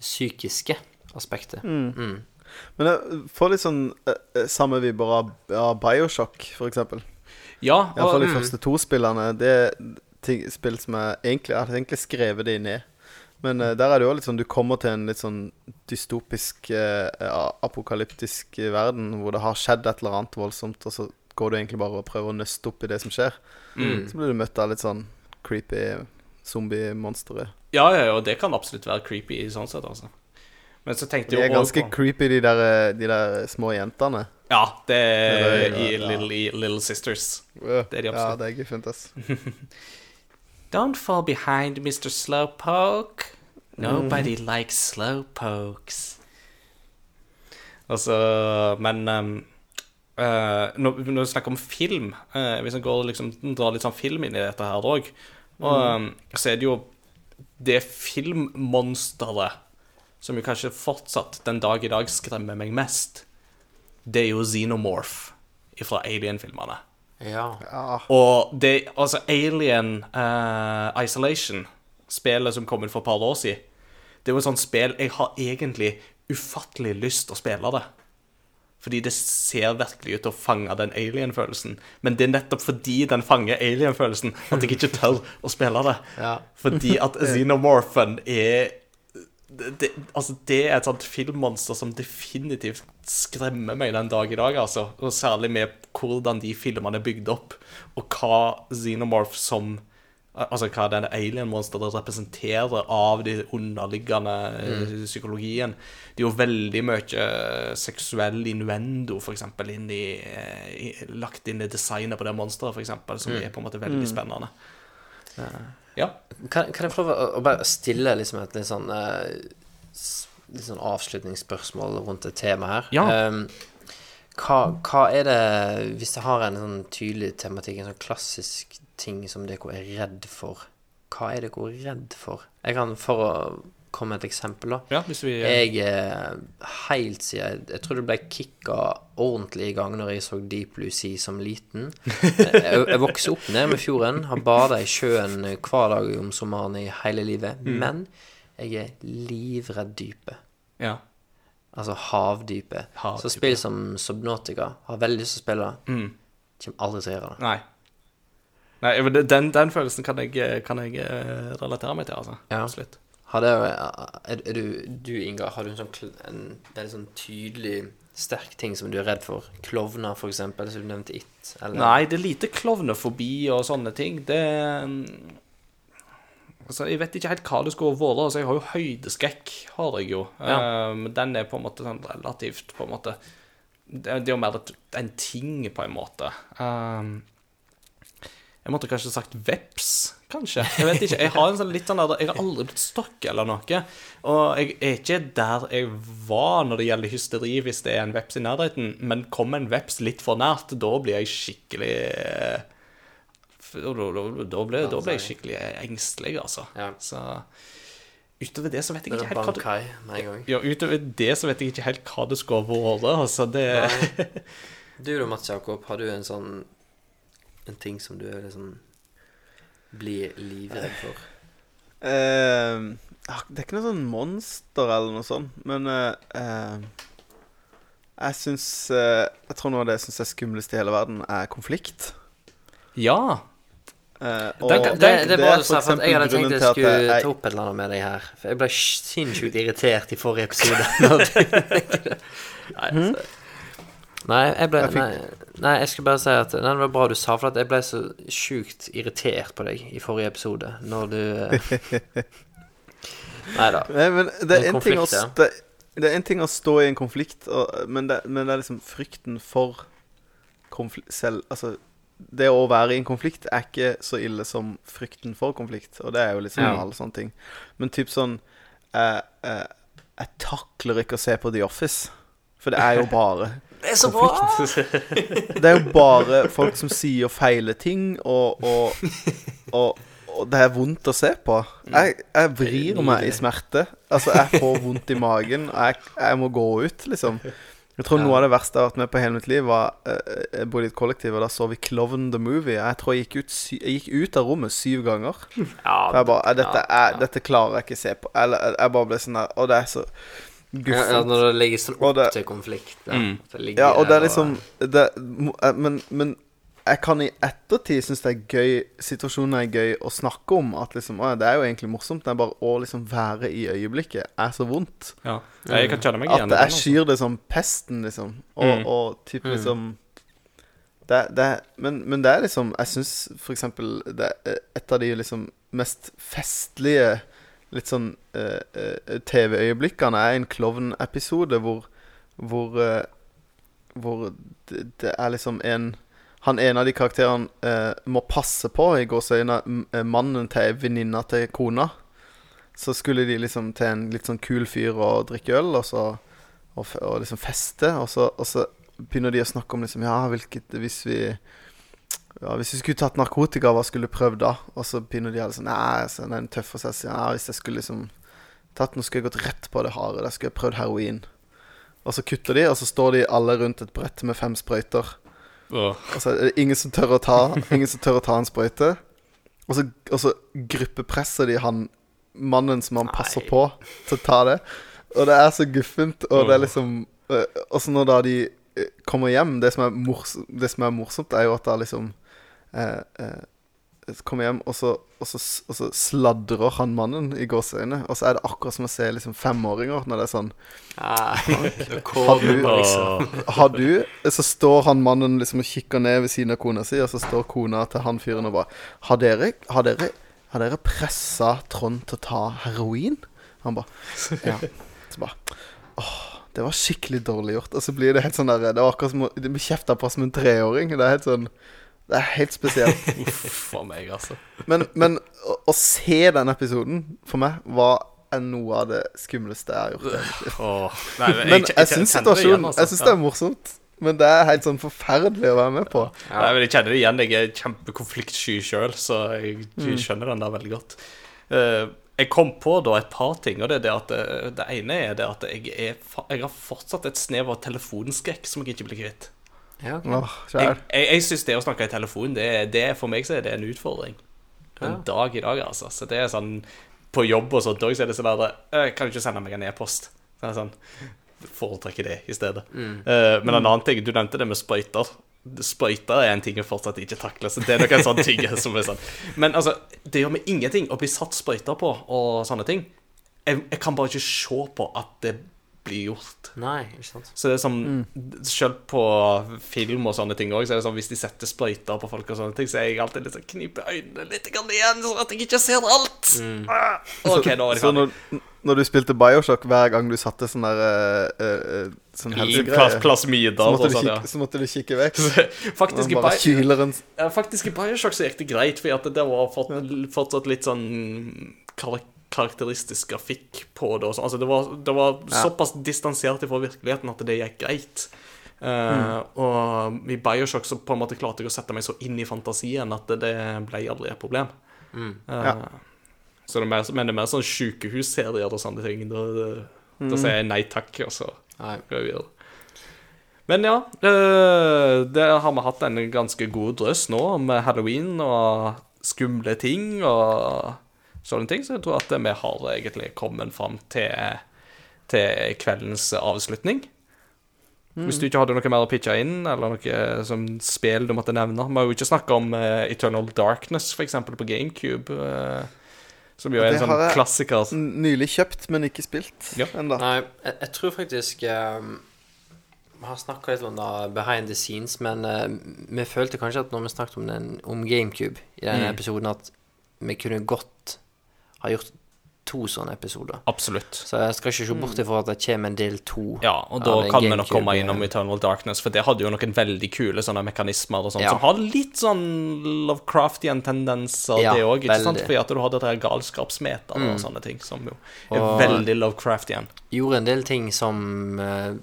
Psykiske aspektet. Mm. Mm. Men jeg får litt sånn eh, eh, samme vibber av, av Bioshock, for eksempel. Ja, Iallfall de mm. første to spillene. Det er ting, spill som jeg egentlig Jeg hadde egentlig skrevet de ned. Men uh, der er det jo litt sånn du kommer til en litt sånn dystopisk, uh, apokalyptisk verden hvor det har skjedd et eller annet voldsomt, og så går du egentlig bare og prøver å nøste opp i det som skjer. mm. Så blir du møtt av litt sånn creepy zombie-monstre. ja, ja, ja, det kan absolutt være creepy i sånn sett, altså. Men så tenkte De er ganske på creepy, de der, de der små jentene. Ja, det er Det er- i ja. Little, i Little Sisters. Det er de Ja, det er guffent, ass. Don't fall behind, Mr. Slowpoke. Nobody likes slowpokes. Altså, men um, uh, når, når vi snakker om film uh, Hvis en går liksom, drar litt sånn film inn i dette her òg, um, så er det jo det filmmonsteret som jo kanskje fortsatt den dag i dag skremmer meg mest, det er jo Xenomorph fra Alien-filmene. Ja. Ja. Og det Altså, Alien uh, Isolation, spillet som kom ut for et par år siden, det er jo et sånt spill jeg har egentlig ufattelig lyst til å spille det. Fordi det ser virkelig ut til å fange den alien-følelsen. Men det er nettopp fordi den fanger alien-følelsen at jeg ikke tør å spille det. Ja. Fordi at Xenomorphen er det, det, altså det er et sånt filmmonster som definitivt skremmer meg den dag i dag. altså. Og særlig med hvordan de filmene er bygd opp, og hva Xenomorph som Altså hva denne alien-monsteret representerer av de underliggende mm. psykologien. Det er jo veldig mye eh, seksuell innuendo, for eksempel, inn i, eh, i, lagt inn i designet på det monsteret, for eksempel, som er på en måte veldig spennende. Ja. Kan, kan jeg få lov å, å bare stille liksom et litt sånn eh, Litt sånn avslutningsspørsmål rundt et tema her? Ja. Um, hva, hva er det Hvis det har en sånn tydelig tematikk, en sånn klassisk ting som dere er redd for, hva er dere redd for? Jeg kan, For å komme med et eksempel, da. ja, hvis vi Jeg er helt siden Jeg tror det ble kicka ordentlig i gang når jeg så Deep Blue Sea som liten. Jeg, jeg vokste opp nede med fjorden, har bada i sjøen hver dag om sommeren i hele livet. Men jeg er livredd dypet. Ja. Altså havdypet. Havdypet. Så spill som Subnautica har veldig lyst til å spille. Mm. Kommer aldri til å gjøre det. Nei. Nei, men den, den følelsen kan jeg, kan jeg eh, relatere meg til, altså. Ja. Absolutt. Har det, er, er du, du, Inga, har du en sånn en, en sånn tydelig, sterk ting som du er redd for? Klovner, eksempel, som du nevnte It? Eller? Nei, det er lite klovnefobi og sånne ting. Det mm, Altså, Jeg vet ikke helt hva det skulle vært. Altså, jeg har jo høydeskrekk, har jeg jo. Ja. Um, den er på en måte sånn relativt på en måte Det det er jo mer en ting, på en måte. Um, jeg måtte kanskje sagt veps, kanskje. Jeg vet ikke. Jeg har en sånn litt sånn der, jeg har aldri blitt stokk eller noe. Og jeg er ikke der jeg var når det gjelder hysteri hvis det er en veps i nærheten. Men kommer en veps litt for nært, da blir jeg skikkelig Da, da, da, jeg skikkelig engstelig, altså. Så utover det så vet jeg ikke helt hva det, ja, utover det så vet jeg ikke helt hva det skulle vært. Altså, det Du da, Mats Jakob, har du en sånn En ting som du er liksom blir livredd for? Ah, det er ikke noe sånn monster eller noe sånt, men uh, uh, jeg syns eh, Jeg tror noe av det jeg syns er skumlest i hele verden, er konflikt. Ja. Eh, og Det, det, det, er bra du for at jeg hadde tenkt jeg skulle jeg- ta opp et eller annet med deg her. For jeg ble sinnssykt irritert i forrige episode. Når du, nei, altså. Nei, jeg ble Jeg fikk- nei, nei, jeg skal bare si at Nei, det var bra du sa, for at jeg ble så sjukt irritert på deg i forrige episode når du Neida Nei da. Nei, men det er En ting å stå, Det er en ting å stå i en konflikt, og, men, det, men det er liksom frykten for konflikt selv Altså, det å være i en konflikt er ikke så ille som frykten for konflikt, og det er jo liksom Ja. alle sånne ting. Men typ sånn eh, eh, Jeg takler ikke å se på The Office, for det er jo bare Det er så bra! Det er jo bare folk som sier feile ting, og, og, og, og det er vondt å se på. Jeg, jeg vrir meg i smerte. Altså, jeg får vondt i magen, og jeg, jeg må gå ut, liksom. Jeg tror noe av det verste jeg har vært med på hele mitt liv, var eh, Jeg bodde i et kollektiv, og da så vi Klovn the Movie. Jeg tror jeg gikk ut, sy jeg gikk ut av rommet syv ganger. For jeg bare dette, er, dette klarer jeg ikke se på. Jeg- jeg bare ble sånn der Og det er så Ja, ja, når det ligger sånn opp det- til konflikt. Ja, Mm. Ja, og det er liksom det, eh, men, men jeg kan i ettertid synes det er gøy Situasjonen er gøy å snakke om. At liksom, å Det er jo egentlig morsomt. Det er bare å liksom være i øyeblikket er så vondt. ja. Jeg kan kjenne meg igjen At jeg altså. skyr det som pesten, liksom. Og, Mm. og typ liksom det, det, men, men det er liksom Jeg syns for eksempel det er et av de liksom mest festlige litt sånn uh, uh, TV-øyeblikkene er en klovnepisode hvor Hvor uh, Hvor det, det er liksom en Han ene av de karakterene eh, må passe på, i gåseøyne, m- eh, mannen til venninna til kona. Så skulle de liksom til en litt sånn kul fyr og drikke øl, og så og, og liksom feste, og så, og så begynner de å snakke om liksom Ja, hvilket Hvis vi ja, Hvis du skulle tatt narkotika, hva skulle du prøvd da? Og så begynner de alle sånn Nei, så den tøffe seg sier ja, hvis jeg skulle liksom tatt Nå skulle jeg gått rett på det harde. Da skulle jeg prøvd heroin. Og så kutter de, og så står de alle rundt et brett med fem sprøyter. Oh. Og så er det ingen som tør å ta Ingen som tør å ta en sprøyte. Og så, og så gruppepresser de han mannen som han passer Nei. på, til å ta det. Og det er så guffent, og det er liksom øh, Og så når da de øh, kommer hjem Det som er, mors det som er morsomt, er jo at da liksom eh, eh, Kommer hjem, og så, og, så, og så sladrer han mannen i gåseøyne. Og så er det akkurat som å se liksom femåringer når det er sånn Nei, Har du- liksom. har du Så står han mannen liksom og kikker ned ved siden av kona si, og så står kona til han fyren og bare Har dere, har dere, har dere pressa Trond til å ta heroin? Han bare Ja. Så bare Åh, det var skikkelig dårlig gjort. Og så blir det helt sånn der Det var akkurat som å Det blir kjefta på som en treåring. Det er helt sånn Det er helt spesielt. For meg, altså. Men, men å, å se den episoden for meg var noe av det skumleste jeg har gjort. egentlig. Åh, nei, men Men jeg, jeg syns det situasjonen altså. Jeg syns det er morsomt. Men det er helt sånn forferdelig å være med på. Nei, men jeg kjenner det igjen. Jeg er kjempekonfliktsky sjøl, så jeg Mm. skjønner den der veldig godt. Eh, jeg kom på da et par ting, og det det at eh, det ene er det at jeg, er, jeg har fortsatt et snev av telefonskrekk som jeg ikke blir kvitt. Ja, okay. Åh, Jeg, jeg, jeg syns det å snakke i telefon, det, det for meg så er det en utfordring. En Ja. dag i dag, altså. Så det er sånn På jobb og sånt òg, så er det sånn der «Øh, Kan du ikke sende meg en e-post? Så er det sånn Foretrekker det i stedet. Eh, men en annen ting, du nevnte det med sprøyter. Sprøyter er en ting jeg fortsatt ikke takler, så det er nok en sånn ting som er sånn. Men altså, det gjør meg ingenting å bli satt sprøyter på og sånne ting. Jeg, jeg kan bare ikke se på at det blir gjort. Nei, ikke sant. Så det er sånn Selv på film og sånne ting òg, så er det sånn hvis de setter sprøyter på folk og sånne ting, så er jeg alltid litt sånn kniper øynene litt igjen, sånn at jeg ikke ser alt. Ah, OK, nå er det Så ferdig. når, når du spilte Bioshock hver gang du satte sånn der uh, uh, Sånn helsegreie, plasmider så, sånn, kikke- så måtte du kikke vekk. Faktisk i, ja, faktisk i Bioshock så gikk det greit, for at det var fortsatt litt sånn kar karakteristisk grafikk på det. Sånn. altså, det var, det var såpass distansert fra virkeligheten at det gikk greit. Eh, Og i Bioshock så på en måte klarte jeg å sette meg så inn i fantasien at det ble aldri et problem. Eh, Ja. Så det er mer, men det er mer sånn sykehusserier og sånne ting. Da, mm. da sier jeg nei takk, og så går jeg. Men ja, uh, det har vi hatt en ganske god drøss nå med halloween og skumle ting og sånne ting, så jeg tror at vi har egentlig kommet fram til, til kveldens avslutning. Hvis du ikke hadde noe mer å pitche inn, eller noe som spill du måtte nevne Vi har jo ikke snakka om uh, Eternal Darkness, eksempel, på GameCube. Uh, som jo er en Det sånn har jeg- klassiker. Nylig kjøpt, men ikke spilt Ja. ennå. Nei, jeg, jeg tror faktisk um, Vi har snakka litt om det behind the scenes, men uh, vi følte kanskje at når vi snakket om, den, om GameCube i denne Mm. episoden, at vi kunne godt ha gjort to sånne episoder. Absolutt. Så jeg skal ikke se bort ifra at det kommer en del to. Ja, og da kan vi nok komme innom eh, Eternal Darkness, for det hadde jo noen veldig kule sånne mekanismer og sånt, Ja. som har litt sånn Lovecraftian tendenser, Ja, det òg, ikke veldig. sant? Fordi at du hadde det der mm. og sånne ting, som jo er Og- veldig Lovecraftian. Gjorde en del ting som eh,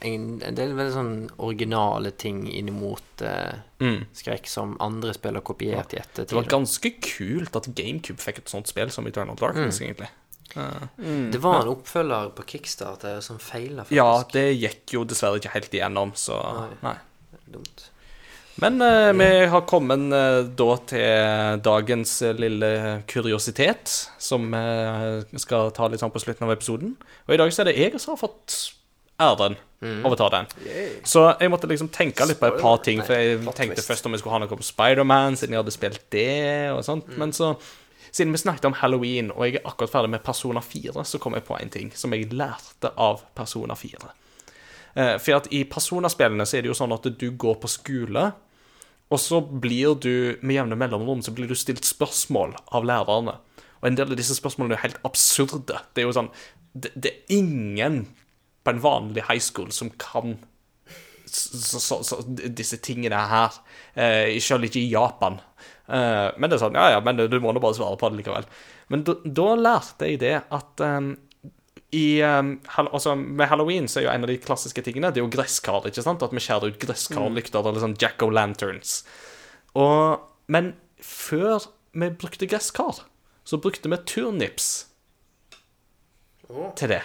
en, en del veldig sånn originale ting inn mot eh, Mm. skrekk som andre spill har kopiert i ettertid. Det var ganske kult at GameCube fikk et sånt spill som Eternal Mm. Darkness, egentlig. Det var en oppfølger på Kickstarter som feila, faktisk. Ja, det gikk jo dessverre ikke helt igjennom, så Nei. nei. Dumt. Men eh, vi har kommet eh, da til dagens eh, lille kuriositet, som vi skal ta litt sånn på slutten av episoden. Og i dag så er det jeg som har fått æren den. Mm. ta den. Så jeg måtte liksom tenke litt på et par ting, for jeg tenkte først om jeg skulle ha noe om Spiderman, siden jeg hadde spilt det, og sånt. Men så, siden vi snakket om Halloween, og jeg er akkurat ferdig med Persona 4, så kom jeg på en ting som jeg lærte av Persona 4. Eh, For at i Persona-spillene så er det jo sånn at du går på skole, og så blir du med jevne mellomrom så blir du stilt spørsmål av lærerne. Og en del av disse spørsmålene er helt absurde. Det er jo sånn Det, det er ingen på en vanlig high school som kan så, så, så, disse tingene her. Eh, Selv ikke i Japan. Eh, men det er sånn, ja ja, men du må nå bare svare på det likevel. Men da, da lærte jeg det at um, i, um, altså Med halloween så er jo en av de klassiske tingene Det er jo gresskar. ikke sant? At vi skjærer ut gresskarlykter eller sånn jack-o'-lanterns. Og, men før vi brukte gresskar, så brukte vi turnips til det.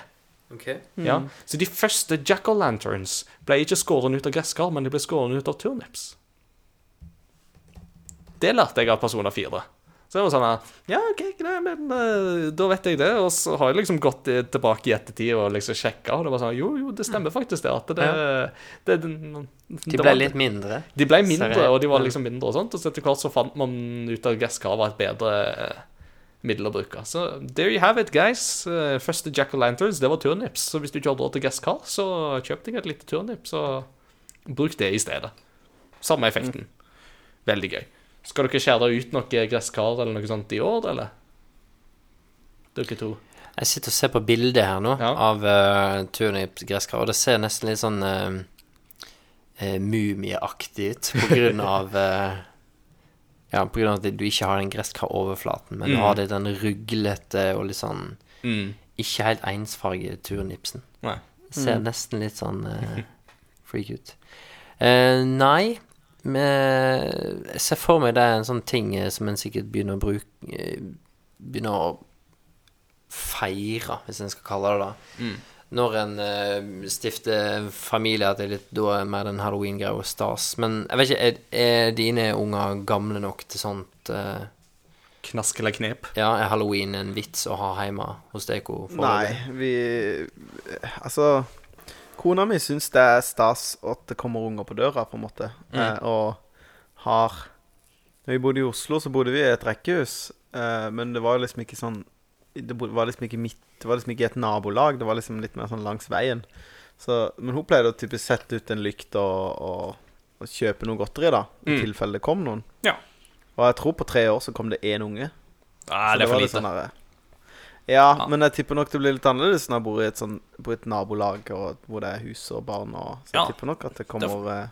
Ok. Ja, Så de første jack-o'-lanterns ble ikke skåret ut av gresskar, men de ble skåret ut av turnips. Det lærte jeg av Persona 4. Så det var sånn Ja, OK, nei, men eh, da vet jeg det. Og så har jeg liksom gått eh, tilbake i ettertid og liksom sjekka, og det var sånn Jo, jo, det stemmer faktisk det. At det, det, det, De det ble var- litt mindre. de ble mindre, og de var liksom mindre og sånt. Og så etter hvert så fant man ut at gresskar var et bedre eh, middel å bruke. Så there you have it, guys. Eh, Første Jack Lanterns, det var turnips. Så hvis du ikke har råd til gresskar, så kjøp deg et lite turnips og bruk det i stedet. Samme effekten. Veldig gøy. Skal dere skjære ut noe gresskar eller noe sånt i år, eller? Dere to. Jeg sitter og ser på bildet her nå Ja. av uh, turnip gresskar, og det ser nesten litt sånn uh, uh, mumieaktig ut på grunn av eh, Ja, på grunn av at du ikke har den gresskaroverflaten, men du har det den ruglete og litt sånn Mm. ikke helt ensfargede turnipsen. Nei. Ser nesten litt sånn uh, freak ut. Uh, nei, men jeg ser for meg det er en sånn ting eh, som en sikkert begynner å bruke Begynner å feire, hvis en skal kalle det det. Når en uh, stifter familie, at det er litt da er mer den halloween-greia og stas. Men jeg vet ikke, er, er dine unger gamle nok til sånt Uh, Knask eller knep. Ja, er halloween en vits å ha hjemme hos deg? Nei, vi Altså Kona mi syns det er stas at det kommer unger på døra, på en måte. Eh, og har Når vi bodde i Oslo, så bodde vi i et rekkehus, eh, men det var jo liksom ikke sånn Det var liksom ikke mitt Det var liksom ikke et nabolag, det var liksom litt mer sånn langs veien. Så, men hun pleide å typisk sette ut en lykt og, og, og kjøpe noe godteri, da. I Mm. tilfelle det kom noen. Ja. Og jeg tror på tre år så kom det én unge. Nei, Så det er var for lite. sånn der, ja, Ja. men jeg tipper nok det blir litt annerledes når jeg bor i et, sånn, bor i et nabolag og, hvor det er hus og barn. Og, så jeg Ja. tipper nok at det kommer eh,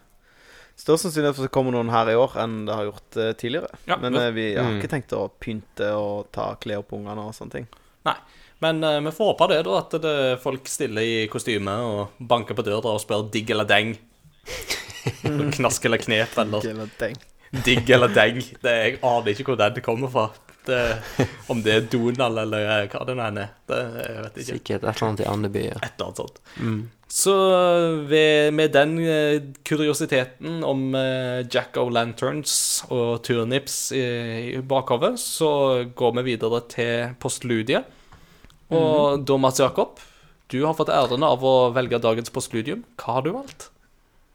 Større sannsynlighet for at det kommer noen her i år enn det har gjort uh, tidligere. Ja, men eh, vi har Mm. ikke tenkt å pynte og ta klær på ungene og sånne ting. Nei. Men uh, vi får håpe det, da, at det, folk stiller i kostyme og banker på døra og spør digg eller deng. Knask eller knep eller Ikke eller deng. digg eller deng. Det, jeg aner ikke hvor den kommer fra. Det, om det er Donald eller eh, hva det nå enn er. Det, jeg vet ikke. Sikkert et eller annet i Andeby. Ja. Et eller annet sånt. Så ved, med den eh, kuriositeten om eh, Jack of Lanterns og turnips i, i bakhodet, så går vi videre til postludiet. Og da, Mats Jakob, du har fått æren av å velge dagens postludium. Hva har du valgt?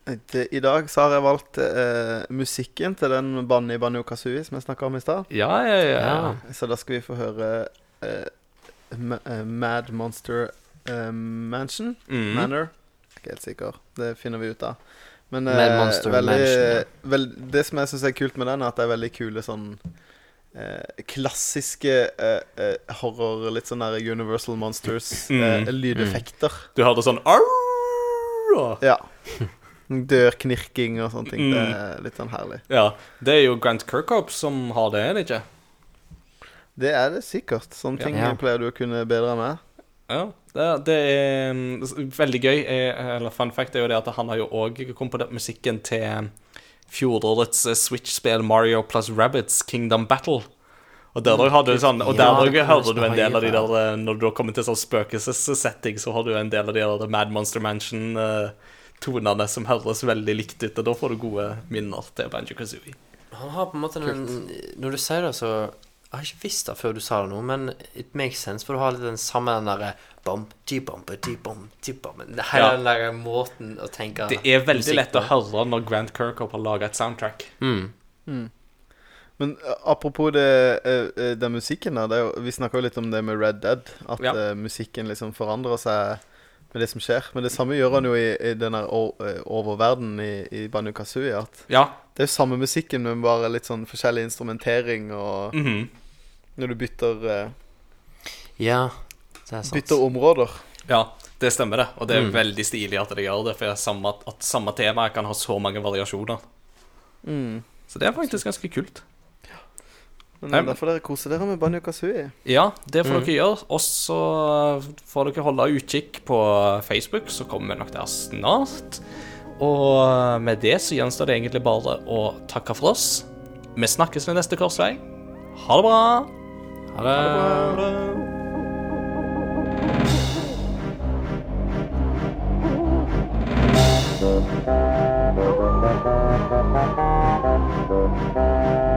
Det- I dag så har jeg valgt eh, musikken til den Banni Banjo Kazooie som jeg snakka om i stad. Ja, ja, ja. Ja. Så da skal vi få høre eh, eh, Mad Monster eh, Mansion. Mm. Manor. Jeg er ikke helt sikker. Det finner vi ut av. Men Mad eh, Monster veldig, Mansion, vel, det som jeg syns er kult med den, er at det er veldig kule sånn eh, klassiske eh, eh, horror, litt sånn der Universal Monsters, Mm. eh, lydeffekter. Du hørte sånn Arr! Ja. Dørknirking og sånne ting. Mm. Det er litt sånn herlig. Ja, det er jo Grant Kirkhope som har det, er det ikke? Det er det sikkert. Sånne ting Ja. pleier du å kunne bedre med. Ja, det, det er mm, veldig gøy. Eller fun fact er jo det at han har jo òg komponert musikken til fjorårets eh, Switch-spill Mario plus Rabbits Kingdom Battle. Og der du sånn Og Ja, hører du en del av de der eh, Når du har kommet til sånn spøkelsessetting, så har du en del av de der Mad Monster Mansion-tonene som høres veldig likt ut, og da får du gode minner til Banjo Kazooie. Han har på en måte den Når du sier det, så Jeg har ikke visst det før du sa det nå, men it makes sense, for du har litt den samme den derre bom, bom, bom, bom. Hele den der måten å tenke Det er veldig lett å høre når Grant Kirkhope har laga et soundtrack. Mm. Men eh, apropos det, eh, eh, den musikken der, er jo, vi snakka jo litt om det med Red Dead. At Ja. musikken liksom forandrer seg med det som skjer. Men det samme gjør han jo i, i den der o- eh, oververdenen i, i Banu Kazooie. At Ja. det er jo samme musikken, men bare litt sånn forskjellig instrumentering. Og mhm. når du bytter, eh, Ja, det er sant. bytter områder. Ja, det stemmer det. Og det er Mm. veldig stilig at de gjør det, for det er samme, at samme tema kan ha så mange variasjoner. Mm. Så det er faktisk ganske kult. Men eh, derfor dere koser dere med Banjo Kazooie. Ja, det får Mm. dere gjøre. Og så får dere holde utkikk på Facebook, så kommer vi nok der snart. Og med det så gjenstår det egentlig bare å takke for oss. Vi snakkes ved neste korsvei. Ha det bra. Ha det. Ha det.